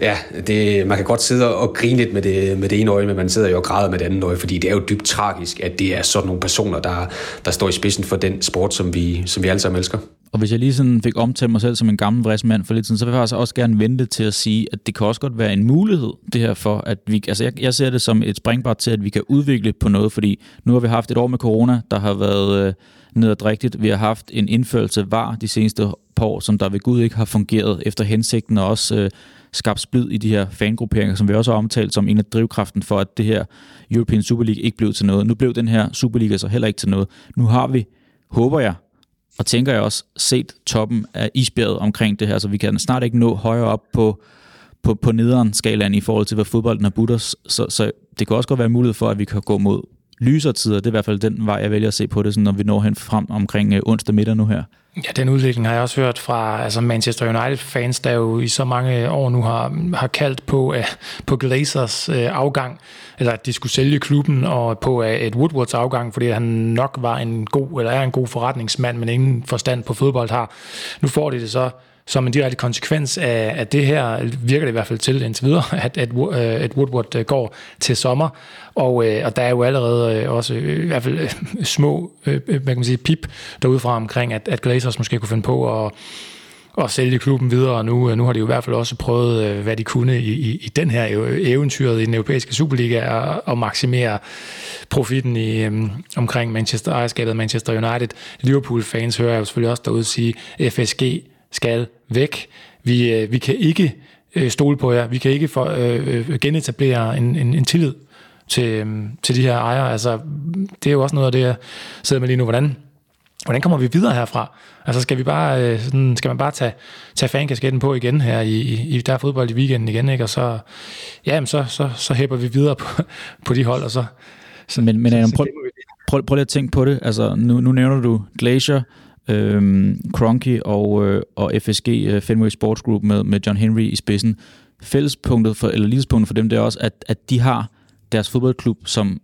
Ja, det, man kan godt sidde og grine lidt med det, med det ene øje, men man sidder jo og græder med det andet øje, fordi det er jo dybt tragisk, at det er sådan nogle personer, der, der står i spidsen for den sport, som vi, som vi alle sammen elsker. Og hvis jeg lige sådan fik omtalt mig selv som en gammel mand for lidt siden, så vil jeg faktisk også gerne vente til at sige, at det kan også godt være en mulighed, det her for, at vi, altså jeg, jeg ser det som et springbræt til, at vi kan udvikle på noget, fordi nu har vi haft et år med corona, der har været øh, nedadrigtigt. Vi har haft en indførelse var de seneste par år, som der ved Gud ikke har fungeret efter hensigten, og også øh, skabt splid i de her fangrupperinger, som vi også har omtalt som en af drivkraften for, at det her European Super League ikke blev til noget. Nu blev den her Superliga så heller ikke til noget. Nu har vi, håber jeg, og tænker jeg også set toppen af isbjerget omkring det her, så vi kan snart ikke nå højere op på, på, på nederen skalaen i forhold til, hvad fodbolden har budt os. Så, så det kan også godt være mulighed for, at vi kan gå mod lysere tider. Det er i hvert fald den vej, jeg vælger at se på det, sådan, når vi når hen frem omkring øh, onsdag middag nu her. Ja, den udvikling har jeg også hørt fra altså Manchester United-fans, der jo i så mange år nu har, har kaldt på, uh, på Glazers uh, afgang, eller at de skulle sælge klubben, og på uh, et Woodwards afgang, fordi han nok var en god, eller er en god forretningsmand, men ingen forstand på fodbold har. Nu får de det så som en direkte konsekvens af, af det her, virker det i hvert fald til indtil videre, at, at, øh, at Woodward øh, går til sommer. Og, øh, og der er jo allerede også i hvert fald små hvad kan man sige, pip derudfra omkring, at, at Glazers måske kunne finde på at at sælge klubben videre, og nu, nu har de jo i hvert fald også prøvet, hvad de kunne i, i, i den her eventyret i den europæiske Superliga, at, at maksimere profitten i, um, omkring Manchester ejerskabet Manchester United. Liverpool-fans hører jeg jo selvfølgelig også derude sige, FSG skal væk. Vi, øh, vi kan ikke øh, stole på jer. Vi kan ikke for, øh, øh, genetablere en, en, en tillid til, øh, til de her ejere. Altså, det er jo også noget af det, jeg sidder med lige nu. Hvordan, hvordan kommer vi videre herfra? Altså, skal, vi bare, øh, sådan, skal man bare tage, tage fankasketten på igen her i, i der er fodbold i weekenden igen, ikke? og så, ja, så, så, så hæpper vi videre på, på de hold, og så... så men, men Adam, prøv, prøv, prøv lige at tænke på det. Altså, nu, nu nævner du Glacier, øh, Cronky og, øh, og FSG, øh, Fenway Sports Group med, med John Henry i spidsen. Fællespunktet for, eller lidespunktet for dem, det er også, at, at de har deres fodboldklub som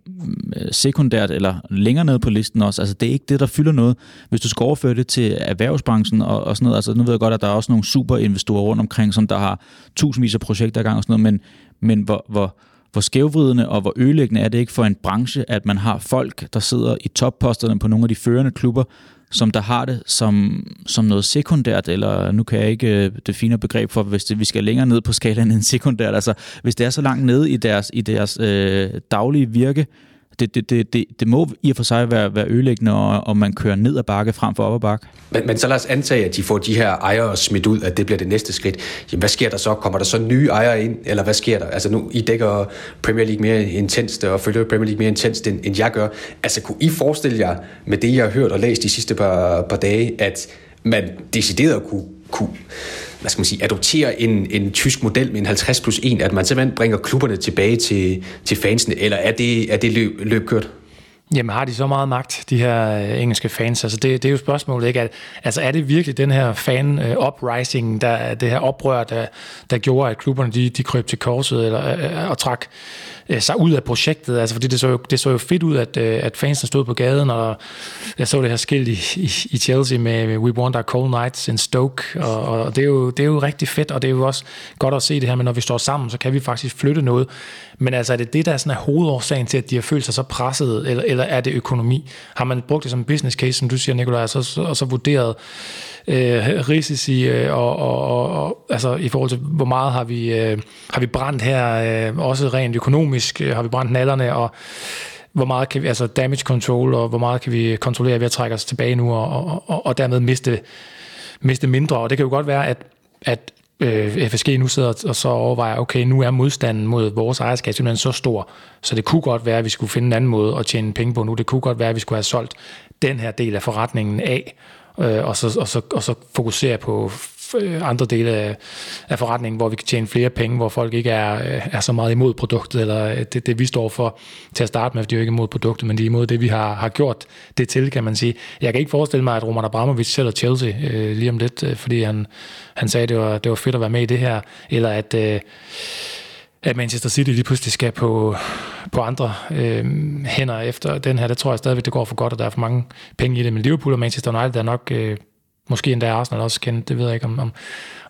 øh, sekundært eller længere nede på listen også. Altså det er ikke det, der fylder noget. Hvis du skal overføre det til erhvervsbranchen og, og sådan noget, altså nu ved jeg godt, at der er også nogle superinvestorer rundt omkring, som der har tusindvis af projekter i gang og sådan noget, men, men hvor, hvor, hvor skævvridende og hvor ødelæggende er det ikke for en branche, at man har folk, der sidder i topposterne på nogle af de førende klubber, som der har det som, som noget sekundært, eller nu kan jeg ikke øh, det fine begreb for, hvis det, vi skal længere ned på skalaen end sekundært, altså hvis det er så langt nede i deres, i deres øh, daglige virke, det, det, det, det, det må i og for sig være, være ødelæggende, og, og man kører ned ad bakke frem for op ad bakke. Men, men så lad os antage, at de får de her ejere smidt ud, at det bliver det næste skridt. Jamen, hvad sker der så? Kommer der så nye ejere ind, eller hvad sker der? Altså nu, I dækker Premier League mere intenst, og følger Premier League mere intenst, end, end jeg gør. Altså kunne I forestille jer, med det jeg har hørt og læst de sidste par, par dage, at man decideret kunne, kunne hvad skal man sige, adoptere en, en tysk model med en 50 plus 1, at man simpelthen bringer klubberne tilbage til, til fansene, eller er det, er det løb, løb kørt? Jamen har de så meget magt, de her øh, engelske fans? Altså det, det er jo spørgsmålet, ikke? At, Altså er det virkelig den her fan-uprising, øh, der, det her oprør, der, der gjorde, at klubberne de, de krøb til korset eller, øh, og trak sig ud af projektet? Altså fordi det så jo, det så jo fedt ud, at, øh, at fansen stod på gaden, og jeg så det her skilt i, i, i Chelsea med We Want Our Cold Nights in Stoke, og, og det, er jo, det er jo rigtig fedt, og det er jo også godt at se det her, men når vi står sammen, så kan vi faktisk flytte noget. Men altså er det det, der er sådan er hovedårsagen til, at de har følt sig så presset, eller, eller er det økonomi? Har man brugt det som business case, som du siger, Nicolaj, og så, og så vurderet øh, risici, øh, og, og, og, og, altså i forhold til, hvor meget har vi, øh, har vi brændt her, øh, også rent økonomisk, øh, har vi brændt nallerne, og hvor meget kan vi, altså damage control, og hvor meget kan vi kontrollere ved at trække os tilbage nu, og, og, og, og dermed miste, miste mindre. Og det kan jo godt være, at, at øh, FSG nu sidder og så overvejer, okay, nu er modstanden mod vores ejerskab simpelthen så stor, så det kunne godt være, at vi skulle finde en anden måde at tjene penge på nu. Det kunne godt være, at vi skulle have solgt den her del af forretningen af, øh, og, så, og, så, og så fokusere på andre dele af, af forretningen, hvor vi kan tjene flere penge, hvor folk ikke er, øh, er så meget imod produktet, eller øh, det, det vi står for til at starte med, for de er jo ikke imod produktet, men de er imod det, vi har, har gjort det til, kan man sige. Jeg kan ikke forestille mig, at Roman Abramovic sælger Chelsea øh, lige om lidt, øh, fordi han, han sagde, at det var, det var fedt at være med i det her, eller at... Øh, at Manchester City lige pludselig skal på, på andre øh, hænder efter den her. Det tror jeg stadigvæk, det går for godt, og der er for mange penge i det. Men Liverpool og Manchester United er nok øh, Måske endda Arsenal også kendt, det ved jeg ikke, om, om,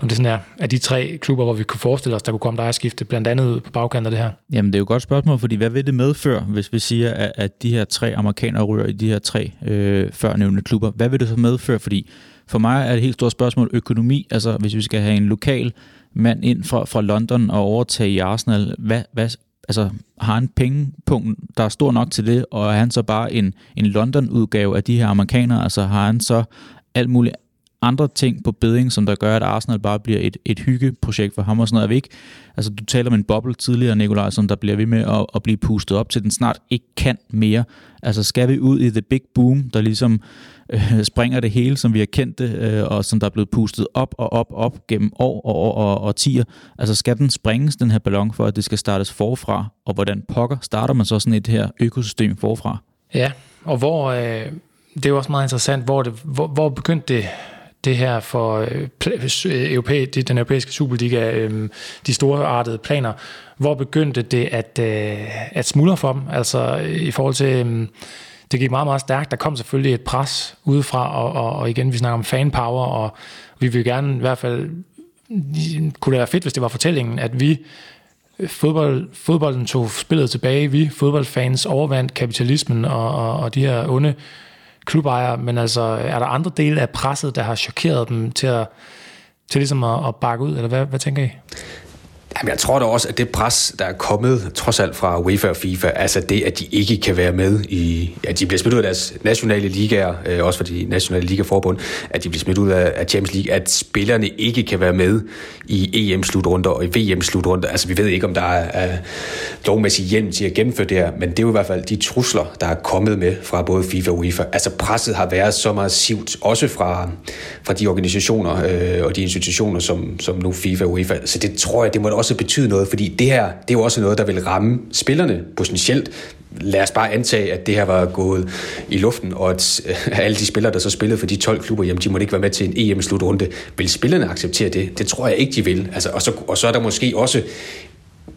om det sådan er, af de tre klubber, hvor vi kunne forestille os, der kunne komme skifte, blandt andet på bagkanten af det her. Jamen det er jo et godt spørgsmål, fordi hvad vil det medføre, hvis vi siger, at, at de her tre amerikanere rører i de her tre øh, førnævnte klubber? Hvad vil det så medføre? Fordi for mig er det et helt stort spørgsmål økonomi, altså hvis vi skal have en lokal mand ind fra, fra London og overtage i Arsenal, hvad, hvad, altså, har han pengepunkt, der er stor nok til det, og er han så bare en, en London-udgave af de her amerikanere, altså har han så alt muligt andre ting på beding, som der gør, at Arsenal bare bliver et, et hyggeprojekt for ham og sådan noget. Er vi ikke, altså du taler om en boble tidligere, Nikolaj, som der bliver ved med at, at blive pustet op til, den snart ikke kan mere. Altså skal vi ud i the big boom, der ligesom øh, springer det hele, som vi har kendt det, øh, og som der er blevet pustet op og op og op gennem år og år og, og tiger. Altså skal den springes, den her ballon, for at det skal startes forfra? Og hvordan pokker starter man så sådan et her økosystem forfra? Ja, og hvor... Øh det er jo også meget interessant, hvor, det, hvor, hvor begyndte det det her for øh, øh europæ, den europæiske Superliga, øh, de store artede planer, hvor begyndte det at, øh, at smuldre for dem? Altså øh, i forhold til, øh, det gik meget, meget stærkt. Der kom selvfølgelig et pres udefra, og, og, og igen, vi snakker om fanpower, og vi vil gerne i hvert fald, øh, kunne det være fedt, hvis det var fortællingen, at vi fodbold, fodbolden tog spillet tilbage, vi fodboldfans overvandt kapitalismen og, og, og de her onde klubejere, men altså, er der andre dele af presset, der har chokeret dem til at, til ligesom at, at bakke ud, eller hvad, hvad tænker I? Jamen, jeg tror da også, at det pres, der er kommet, trods alt fra UEFA og FIFA, altså det, at de ikke kan være med i... Ja, de bliver smidt ud af deres nationale ligaer, øh, også for de nationale ligaforbund, at de bliver smidt ud af, af Champions League, at spillerne ikke kan være med i EM-slutrunder og i VM-slutrunder. Altså, vi ved ikke, om der er, er lovmæssig hjem til at gennemføre det her, men det er jo i hvert fald de trusler, der er kommet med fra både FIFA og UEFA. Altså, presset har været så massivt, også fra, fra de organisationer øh, og de institutioner, som, som nu FIFA og UEFA. Så det tror jeg, det må også betyde noget, fordi det her, det er jo også noget, der vil ramme spillerne potentielt. Lad os bare antage, at det her var gået i luften, og at øh, alle de spillere, der så spillede for de 12 klubber, jamen de måtte ikke være med til en EM-slutrunde. Vil spillerne acceptere det? Det tror jeg ikke, de vil. Altså, og, så, og så er der måske også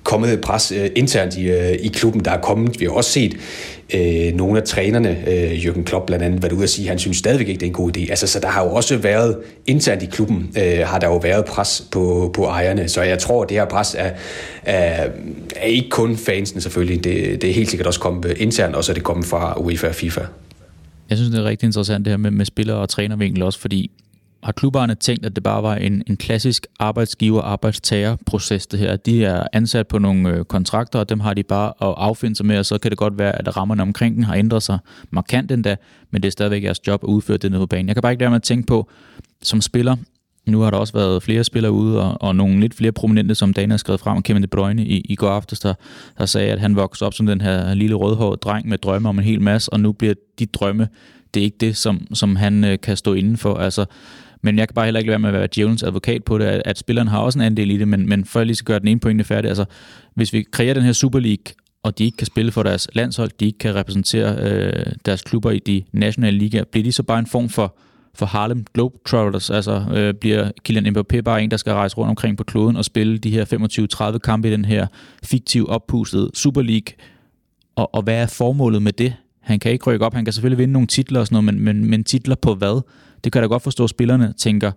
kommet et pres øh, internt i, øh, i klubben, der er kommet. Vi har også set øh, nogle af trænerne, øh, Jürgen Klopp blandt andet, været ude at sige, at han synes stadigvæk ikke, det er en god idé. Altså, så der har jo også været, internt i klubben, øh, har der jo været pres på, på ejerne. Så jeg tror, at det her pres er, er, er ikke kun fansen selvfølgelig. Det, det er helt sikkert også kommet øh, internt, og så er det kommet fra UEFA og FIFA. Jeg synes, det er rigtig interessant det her med, med spiller- og trænervinkel også, fordi har klubberne tænkt, at det bare var en, en klassisk arbejdsgiver-arbejdstager-proces, det her. De er ansat på nogle øh, kontrakter, og dem har de bare at affinde sig med, og så kan det godt være, at rammerne omkring den har ændret sig markant endda, men det er stadigvæk jeres job at udføre det nede på banen. Jeg kan bare ikke lade mig at tænke på, som spiller, nu har der også været flere spillere ude, og, og nogle lidt flere prominente, som Dana har skrevet frem, Kevin De Bruyne i, i går aftes, der, der sagde, at han voksede op som den her lille rødhårede dreng med drømme om en hel masse, og nu bliver de drømme, det er ikke det, som, som han øh, kan stå inden for. Altså, men jeg kan bare heller ikke lade være med at være djævelens advokat på det, at, at spilleren har også en andel i det, men, men for at lige skal gøre den ene pointe færdig, altså hvis vi kreerer den her Super League, og de ikke kan spille for deres landshold, de ikke kan repræsentere øh, deres klubber i de nationale ligaer, bliver de så bare en form for, for Harlem Globetrotters? Altså øh, bliver Kylian Mbappé bare en, der skal rejse rundt omkring på kloden og spille de her 25-30 kampe i den her fiktiv oppustede Super League? Og, og hvad er formålet med det? Han kan ikke rykke op, han kan selvfølgelig vinde nogle titler og sådan noget, men, men, men titler på hvad? Det kan jeg da godt forstå, at spillerne tænker,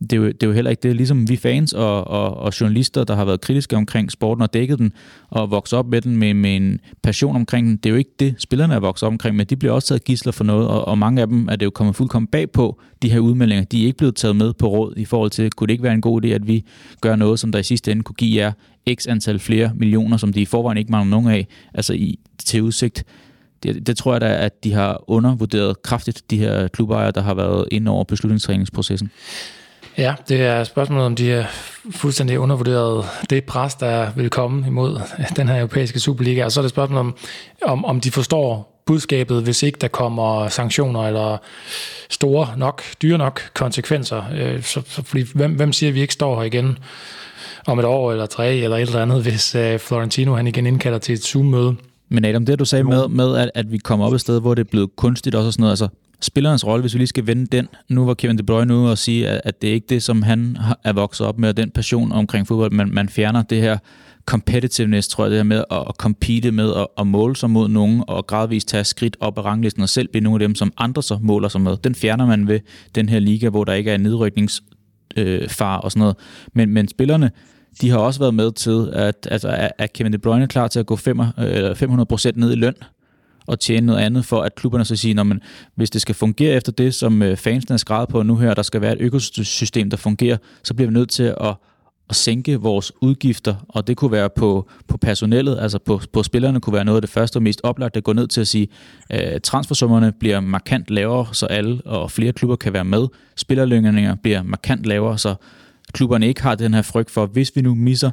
det er, jo, det er jo heller ikke det. Ligesom vi fans og, og, og journalister, der har været kritiske omkring sporten og dækket den, og vokset op med den med, med en passion omkring den, det er jo ikke det, spillerne er vokset op omkring, men de bliver også taget gisler for noget, og, og mange af dem er det jo kommet fuldkommen bag på, de her udmeldinger. De er ikke blevet taget med på råd i forhold til, kunne det ikke være en god idé, at vi gør noget, som der i sidste ende kunne give jer x antal flere millioner, som de i forvejen ikke mangler nogen af, altså i, til udsigt det, det tror jeg da, at de har undervurderet kraftigt, de her klubejere, der har været inde over beslutningstræningsprocessen. Ja, det er spørgsmålet, om de er fuldstændig undervurderet det pres, der vil komme imod den her europæiske Superliga. Og så er det spørgsmålet, om, om, om de forstår budskabet, hvis ikke der kommer sanktioner eller store nok, dyre nok konsekvenser. Øh, så, så, fordi hvem, hvem siger, at vi ikke står her igen om et år eller tre eller et eller andet, hvis øh, Florentino han igen indkalder til et Zoom-møde? Men Adam, det du sagde med, med at, at vi kommer op et sted, hvor det er blevet kunstigt også og sådan noget, altså spillernes rolle, hvis vi lige skal vende den. Nu var Kevin De Bruyne ude og sige, at, at det er ikke det, som han er vokset op med, og den passion omkring fodbold, man, man fjerner det her competitiveness, tror jeg, det her med at, at compete med at, at måle sig mod nogen, og gradvist tage skridt op ad ranglisten, og selv blive nogle af dem, som andre så måler sig med. Den fjerner man ved den her liga, hvor der ikke er nedrykningsfar øh, og sådan noget. Men, men spillerne, de har også været med til, at altså, er Kevin De Bruyne klar til at gå 500% øh, ned i løn og tjene noget andet, for at klubberne så siger, at hvis det skal fungere efter det, som øh, fansene er skrevet på nu her, der skal være et økosystem, der fungerer, så bliver vi nødt til at at sænke vores udgifter, og det kunne være på, på personellet, altså på, på spillerne, kunne være noget af det første og mest oplagte at gå ned til at sige, at transfersummerne bliver markant lavere, så alle og flere klubber kan være med. Spillerlønninger bliver markant lavere, så klubberne ikke har den her frygt for, hvis vi nu misser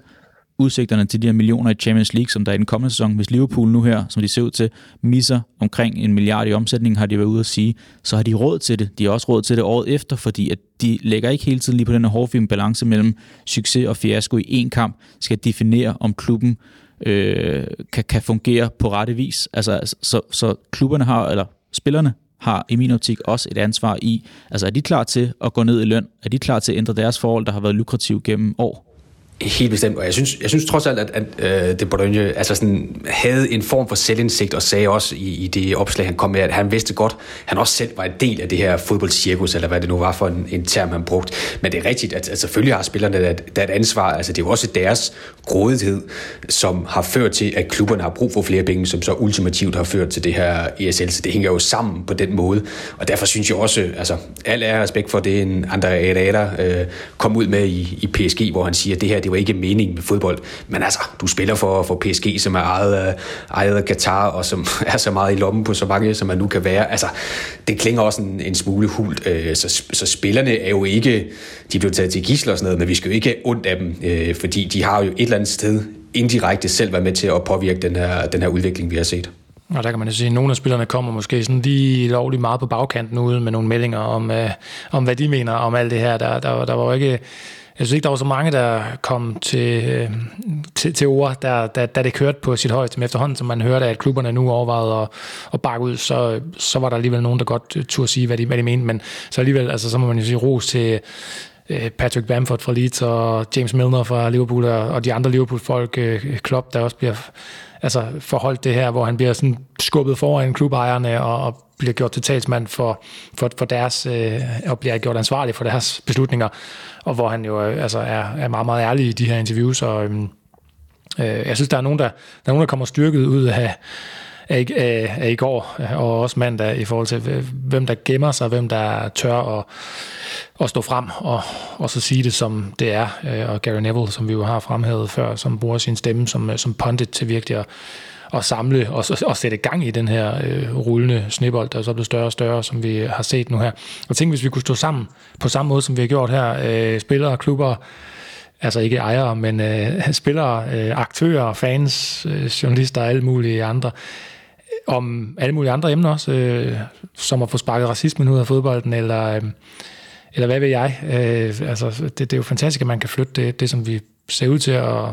udsigterne til de her millioner i Champions League, som der er i den kommende sæson. Hvis Liverpool nu her, som de ser ud til, misser omkring en milliard i omsætning, har de været ude at sige, så har de råd til det. De har også råd til det året efter, fordi at de lægger ikke hele tiden lige på den her hårfine balance mellem succes og fiasko i én kamp, skal definere, om klubben øh, kan, kan fungere på rette vis. Altså, altså så, så klubberne har, eller spillerne har i min optik også et ansvar i, altså er de klar til at gå ned i løn? Er de klar til at ændre deres forhold, der har været lukrativ gennem år? Helt bestemt, og jeg synes, jeg synes trods alt, at, at øh, De Bruyne altså sådan, havde en form for selvindsigt, og sagde også i, i det opslag, han kom med, at han vidste godt, han også selv var en del af det her fodboldcirkus, eller hvad det nu var for en, en term, han brugte. Men det er rigtigt, at, at selvfølgelig har spillerne der, der et ansvar, altså det er jo også deres grådighed, som har ført til, at klubberne har brug for flere penge, som så ultimativt har ført til det her ESL, så det hænger jo sammen på den måde, og derfor synes jeg også, altså al ære respekt for det, en André Herrera øh, kom ud med i, i PSG, hvor han siger, at det her, det var ikke meningen med fodbold. Men altså, du spiller for, for PSG, som er ejet af, ejet af Katar, og som er så meget i lommen på så mange, som man nu kan være. Altså, det klinger også en, en smule hult. Øh, så, så spillerne er jo ikke, de blev taget til gisler og sådan noget, men vi skal jo ikke have ondt af dem, øh, fordi de har jo et eller andet sted indirekte selv været med til at påvirke den her, den her udvikling, vi har set. Og der kan man jo sige, at nogle af spillerne kommer måske sådan lige lovligt meget på bagkanten ude med nogle meldinger om, øh, om hvad de mener om alt det her. Der, der, der var jo ikke jeg synes ikke, der var så mange, der kom til, øh, til, til ord, der, da, da det kørte på sit højeste. Men efterhånden, som man hørte, at klubberne nu overvejede at, at bakke ud, så, så var der alligevel nogen, der godt øh, turde sige, hvad de, hvad de mente. Men så alligevel, altså, så må man jo sige ros til øh, Patrick Bamford fra Leeds og James Milner fra Liverpool og de andre Liverpool-folk, øh, Klopp, der også bliver altså forholdt det her, hvor han bliver sådan skubbet foran klubejerne og, og bliver gjort til talsmand for, for, for deres, øh, og bliver gjort ansvarlig for deres beslutninger, og hvor han jo øh, altså er, er meget, meget ærlig i de her interviews, og øh, øh, jeg synes, der er nogen, der, der, er nogen, der kommer styrket ud af, af, af, af i går, øh, og også mandag, i forhold til, øh, hvem der gemmer sig, hvem der tør at, at stå frem, og, og så sige det, som det er. Øh, og Gary Neville, som vi jo har fremhævet før, som bruger sin stemme som, som pundit til virkelig at at samle og, og sætte gang i den her øh, rullende snebold, der er så blevet større og større, som vi har set nu her. Og tænk, hvis vi kunne stå sammen på samme måde, som vi har gjort her, øh, spillere, klubber, altså ikke ejere, men øh, spillere, øh, aktører, fans, øh, journalister og alle mulige andre, øh, om alle mulige andre emner også, øh, som at få sparket racismen ud af fodbolden, eller, øh, eller hvad ved jeg. Øh, altså, det, det er jo fantastisk, at man kan flytte det, det som vi ser ud til at,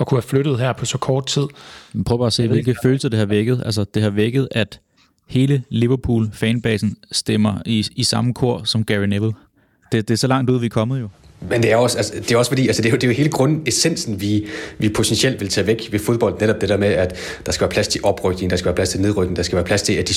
at kunne have flyttet her på så kort tid. Men prøv bare at se, hvilke følelser det har vækket. Altså, det har vækket, at hele Liverpool-fanbasen stemmer i, i samme kor som Gary Neville. Det, det er så langt ud, vi er kommet jo. Men det er også, altså, det er også fordi, altså, det, er jo, det er jo hele grundessensen, vi, vi potentielt vil tage væk ved fodbold. Netop det der med, at der skal være plads til oprykning, der skal være plads til nedrykning, der skal være plads til, at de,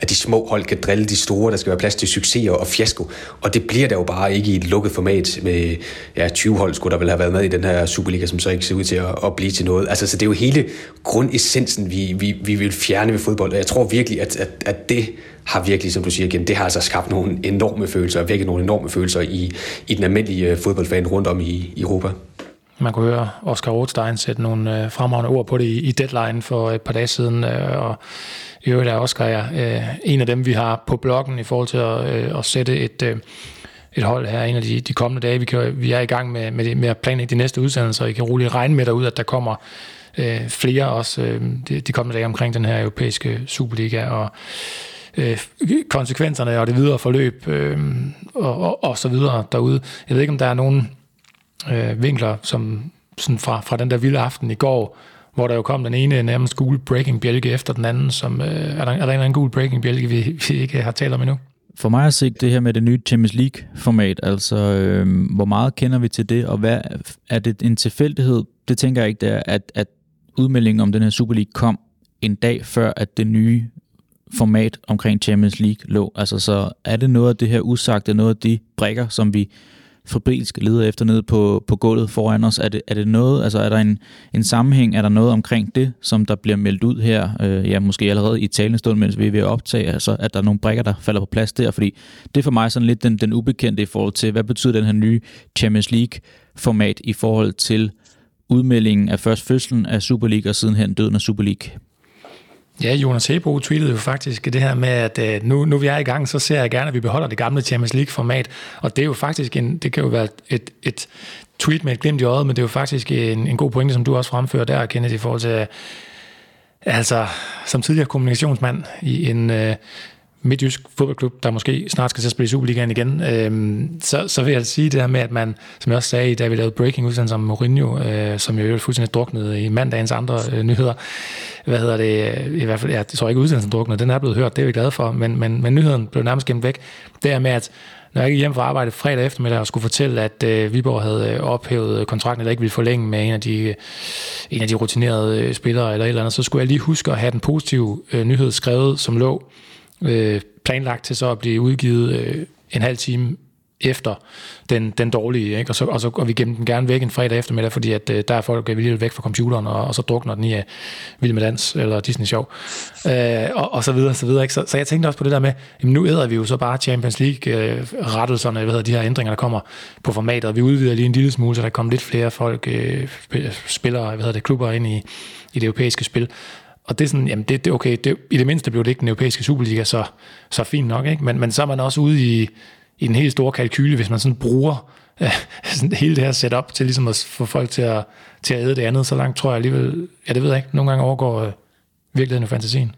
at de små hold kan drille de store, der skal være plads til succeser og fiasko. Og det bliver der jo bare ikke i et lukket format med ja, 20 hold, skulle der vel have været med i den her Superliga, som så ikke ser ud til at, at blive til noget. Altså, så det er jo hele grundessensen, vi, vi, vi vil fjerne ved fodbold. Og jeg tror virkelig, at, at, at det har virkelig, som du siger igen, det har altså skabt nogle enorme følelser, vækket nogle enorme følelser i, i den almindelige øh, fodboldfan rundt om i, i Europa. Man kunne høre Oscar Rothstein sætte nogle øh, fremragende ord på det i, i deadline for et par dage siden, øh, og i øvrigt er Oscar ja, øh, en af dem, vi har på bloggen i forhold til at, øh, at sætte et, øh, et hold her en af de, de kommende dage. Vi, kan, vi er i gang med, med, det, med at planlægge de næste udsendelser, og I kan roligt regne med derud, at der kommer øh, flere også øh, de, de kommende dage omkring den her europæiske Superliga, og øh, konsekvenserne og det videre forløb øh, og, og, og så videre derude. Jeg ved ikke, om der er nogen øh, vinkler, som sådan fra, fra den der vilde aften i går, hvor der jo kom den ene nærmest gule breaking bjælke efter den anden, som, øh, er, der, er der en eller anden gul breaking bjælke, vi, vi ikke har talt om endnu? For mig at se det her med det nye Champions League-format, altså øh, hvor meget kender vi til det, og hvad er det en tilfældighed? Det tænker jeg ikke, det er, at, at udmeldingen om den her Super League kom en dag før, at det nye format omkring Champions League lå. Altså, så er det noget af det her usagte, noget af de brækker, som vi fabrilsk leder efter nede på, på gulvet foran os? Er det, er det noget, altså er der en, en sammenhæng, er der noget omkring det, som der bliver meldt ud her, øh, ja, måske allerede i talende stund, mens vi er ved at optage, altså at der er nogle brækker, der falder på plads der, fordi det er for mig sådan lidt den, den ubekendte i forhold til, hvad betyder den her nye Champions League-format i forhold til udmeldingen af først fødslen af Super League og sidenhen døden af Super League? Ja, Jonas Hebo tweetede jo faktisk det her med, at øh, nu, nu vi er i gang, så ser jeg gerne, at vi beholder det gamle Champions League-format. Og det er jo faktisk en, det kan jo være et, et tweet med et glimt i øjet, men det er jo faktisk en, en god pointe, som du også fremfører der, Kenneth, i forhold til, altså som tidligere kommunikationsmand i en øh, midtjysk fodboldklub, der måske snart skal til at spille i Superligaen igen, øh, så, så vil jeg altså sige det her med, at man, som jeg også sagde, da vi lavede breaking udsendelse om Mourinho, øh, som jo fuldstændig druknede i mandagens andre øh, nyheder, hvad hedder det, i hvert fald, jeg tror ikke udsendelsen druknede, den er blevet hørt, det er vi glade for, men, men, men nyheden blev nærmest gemt væk. Det er med, at når jeg gik hjem fra arbejde fredag eftermiddag og skulle fortælle, at øh, Viborg havde øh, ophævet kontrakten, eller ikke ville forlænge med en af de, øh, en af de rutinerede øh, spillere eller et eller andet, så skulle jeg lige huske at have den positive øh, nyhed skrevet, som lå øh, planlagt til så at blive udgivet øh, en halv time efter den, den dårlige, ikke? Og, så, og, så, og vi gemmer den gerne væk en fredag eftermiddag, fordi at, øh, der er folk vildt væk fra computeren, og, og så drukner den i uh, Vild med Dans eller Disney Show, øh, og, og så videre, så videre. Ikke? Så, så jeg tænkte også på det der med, jamen nu æder vi jo så bare Champions League-rettelserne, øh, hvad hedder de her ændringer, der kommer på formatet, og vi udvider lige en lille smule, så der kommer lidt flere folk, øh, spillere, hvad hedder det, klubber ind i, i det europæiske spil. Og det er sådan, jamen det, det okay, det, i det mindste blev det ikke den europæiske Superliga, så, så fint nok, ikke? Men, men så er man også ude i, i den helt store kalkyle, hvis man sådan bruger øh, sådan hele det her setup til ligesom at få folk til at, til at æde det andet, så langt tror jeg alligevel, ja det ved jeg ikke, nogle gange overgår øh, virkeligheden og fantasien.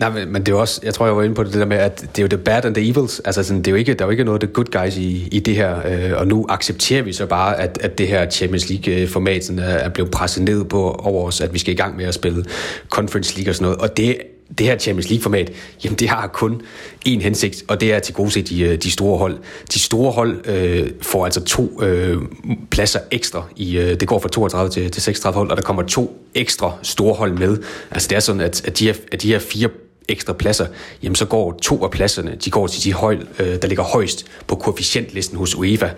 Nej, men, men det er også, jeg tror, jeg var inde på det, det der med, at det er jo the bad and the evils. Altså, sådan, det er jo ikke, der er jo ikke noget the good guys i, i det her. Øh, og nu accepterer vi så bare, at, at det her Champions League-format sådan, er, er blevet presset ned på over os, at vi skal i gang med at spille Conference League og sådan noget. Og det det her Champions League-format, jamen det har kun én hensigt, og det er til gode de, øh, de store hold. De store hold øh, får altså to øh, pladser ekstra. i øh, Det går fra 32 til, til 36 hold, og der kommer to ekstra store hold med. Altså det er sådan, at, at, de, her, at de her fire ekstra pladser, jamen så går to af pladserne, de går til de hold, øh, der ligger højst på koefficientlisten hos UEFA,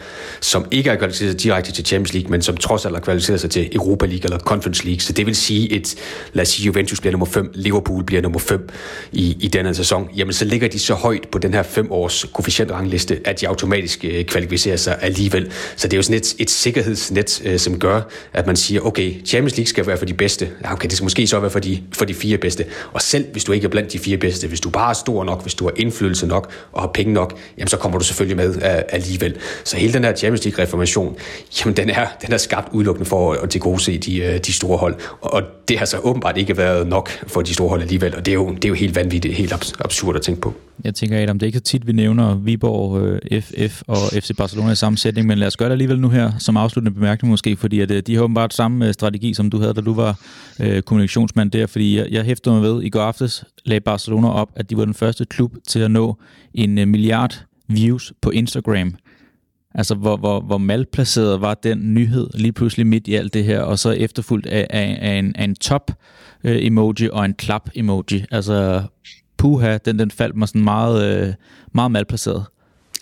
som ikke er kvalificeret direkte til Champions League, men som trods alt er kvalificeret sig til Europa League eller Conference League. Så det vil sige, at lad os sige, Juventus bliver nummer 5, Liverpool bliver nummer 5 i, i denne sæson, jamen så ligger de så højt på den her 5 års koefficientrangliste, at de automatisk øh, kvalificerer sig alligevel. Så det er jo sådan et, et sikkerhedsnet, øh, som gør, at man siger, okay, Champions League skal være for de bedste. Ja, okay, det skal måske så være for de, for de fire bedste. Og selv hvis du ikke er blandt de fire bedste. Hvis du bare er stor nok, hvis du har indflydelse nok og har penge nok, jamen så kommer du selvfølgelig med uh, alligevel. Så hele den her Champions League-reformation, jamen den er, den er skabt udelukkende for at tilgodese de, uh, de store hold. Og det har så åbenbart ikke været nok for de store hold alligevel, og det er jo, det er jo helt vanvittigt, helt absurd at tænke på. Jeg tænker, Adam, det er ikke så tit, vi nævner Viborg, øh, FF og FC Barcelona i samme sætning, men lad os gøre det alligevel nu her, som afsluttende bemærkning måske, fordi at, de har åbenbart samme strategi, som du havde, da du var øh, kommunikationsmand der, fordi jeg, jeg hæftede mig ved, i går aftes lagde Barcelona op, at de var den første klub til at nå en øh, milliard views på Instagram. Altså, hvor, hvor, hvor malplaceret var den nyhed lige pludselig midt i alt det her, og så efterfulgt af, af, af, en, af en top-emoji øh, og en klap-emoji. Altså, puha, den, den faldt mig sådan meget, øh, meget malplaceret.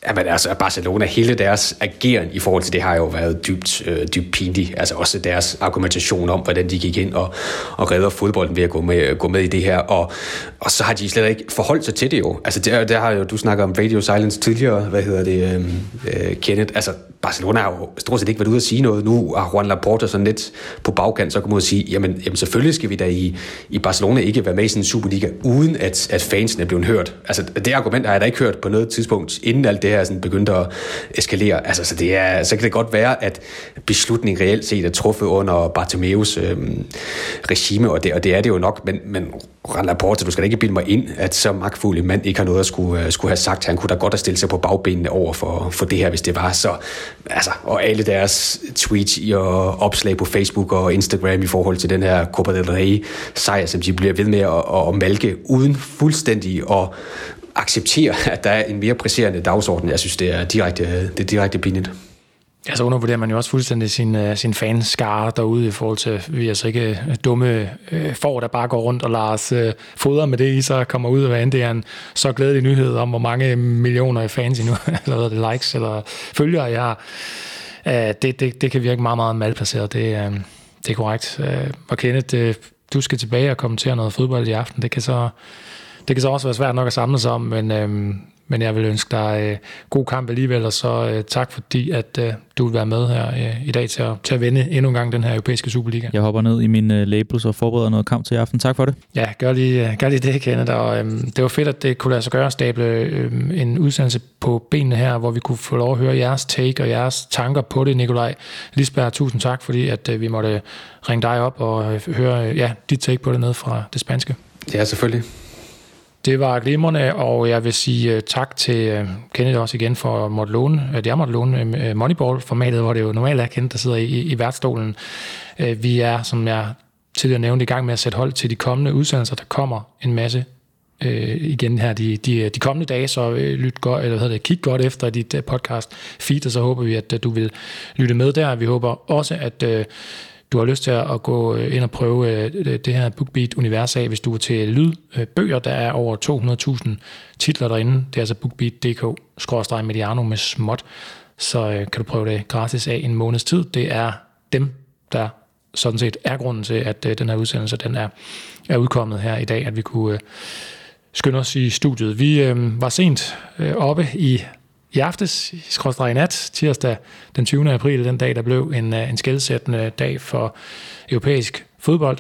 Jamen altså, Barcelona, hele deres ageren i forhold til det har jo været dybt, øh, dybt pinligt. Altså også deres argumentation om, hvordan de gik ind og, og redder fodbolden ved at gå med, gå med i det her. Og, og så har de slet ikke forholdt sig til det jo. Altså der, der har jo, du snakker om Radio Silence tidligere, hvad hedder det, øh, øh, Kenneth. Altså Barcelona har jo stort set ikke været ude at sige noget. Nu har Juan Laporta sådan lidt på bagkant, så kan man sige, jamen, jamen selvfølgelig skal vi da i, i Barcelona ikke være med i sådan en Superliga, uden at, at fansen er blevet hørt. Altså det argument har jeg da ikke hørt på noget tidspunkt, inden alt det her sådan begyndte at eskalere. Altså så, det er, så kan det godt være, at beslutningen reelt set er truffet under Bartomeus øhm, regime, og det, og det er det jo nok, men, men Juan Laporta, du skal da ikke bilde mig ind, at så magtfuld en mand ikke har noget at skulle, øh, skulle have sagt. Han kunne da godt have stillet sig på bagbenene over for, for det her, hvis det var. Så, altså, og alle deres tweets og opslag på Facebook og Instagram i forhold til den her Copa del Rey sejr, som de bliver ved med at, at, malke, uden fuldstændig at acceptere, at der er en mere presserende dagsorden. Jeg synes, det er direkte, det er direkte pinligt. Ja, så undervurderer man jo også fuldstændig sin, uh, sin fanskare derude i forhold til, vi er altså ikke øh, dumme uh, får, der bare går rundt og lader os uh, fodre med det i, så kommer ud, hvad end det er en så glædelig nyhed om, hvor mange millioner fans I nu, eller hvad det, likes eller følgere jeg har. Uh, det, det, det kan virke meget, meget malplaceret. Det, uh, det er korrekt. Uh, og Kenneth, uh, du skal tilbage og kommentere noget fodbold i aften. Det kan så, det kan så også være svært nok at samle sig om, men, uh, men jeg vil ønske dig øh, god kamp alligevel, og så øh, tak fordi, at øh, du vil være med her øh, i dag til at, til at vende endnu en gang den her europæiske Superliga. Jeg hopper ned i min øh, labels og forbereder noget kamp til i aften. Tak for det. Ja, gør lige, gør lige det, Kenneth. Og, øh, det var fedt, at det kunne lade sig gøre at stable øh, en udsendelse på benene her, hvor vi kunne få lov at høre jeres take og jeres tanker på det, Nikolaj. Lisberg, tusind tak, fordi at øh, vi måtte ringe dig op og øh, høre øh, ja, dit take på det ned fra det spanske. Ja, selvfølgelig. Det var glimrende, og jeg vil sige øh, tak til øh, Kenneth også igen for at måtte låne, øh, at jeg måtte låne Moneyball-formatet, hvor det jo normalt er Kenneth, der sidder i, i værtsstolen. Vi er, som jeg tidligere nævnte, i gang med at sætte hold til de kommende udsendelser. Der kommer en masse øh, igen her de, de, de kommende dage, så lyt godt, eller hvad hedder det, kig godt efter dit podcast feed, og så håber vi, at du vil lytte med der. Vi håber også, at øh, du har lyst til at gå øh, ind og prøve øh, det her BookBeat-univers af, hvis du er til lydbøger, der er over 200.000 titler derinde. Det er altså bookbeat.dk-mediano med småt, så øh, kan du prøve det gratis af en måneds tid. Det er dem, der sådan set er grunden til, at den her udsendelse den er, er udkommet her i dag, at vi kunne skynde os i studiet. Vi øh, var sent øh, oppe i i aftes, skrådstræk nat, tirsdag den 20. april, den dag, der blev en, øh, en skældsættende dag for europæisk fodbold.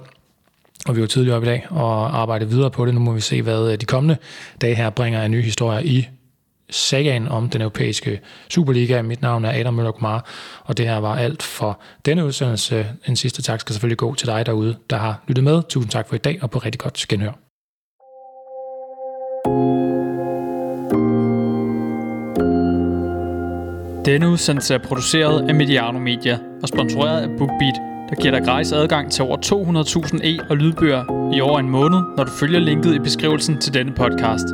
Og vi var tidligere op i dag og arbejder videre på det. Nu må vi se, hvad øh, de kommende dage her bringer af nye historier i sagaen om den europæiske Superliga. Mit navn er Adam Møller Kumar, og det her var alt for denne udsendelse. En sidste tak skal selvfølgelig gå til dig derude, der har lyttet med. Tusind tak for i dag, og på rigtig godt genhør. Denne udsendelse er produceret af Mediano Media og sponsoreret af BookBeat, der giver dig gratis adgang til over 200.000 e- og lydbøger i over en måned, når du følger linket i beskrivelsen til denne podcast.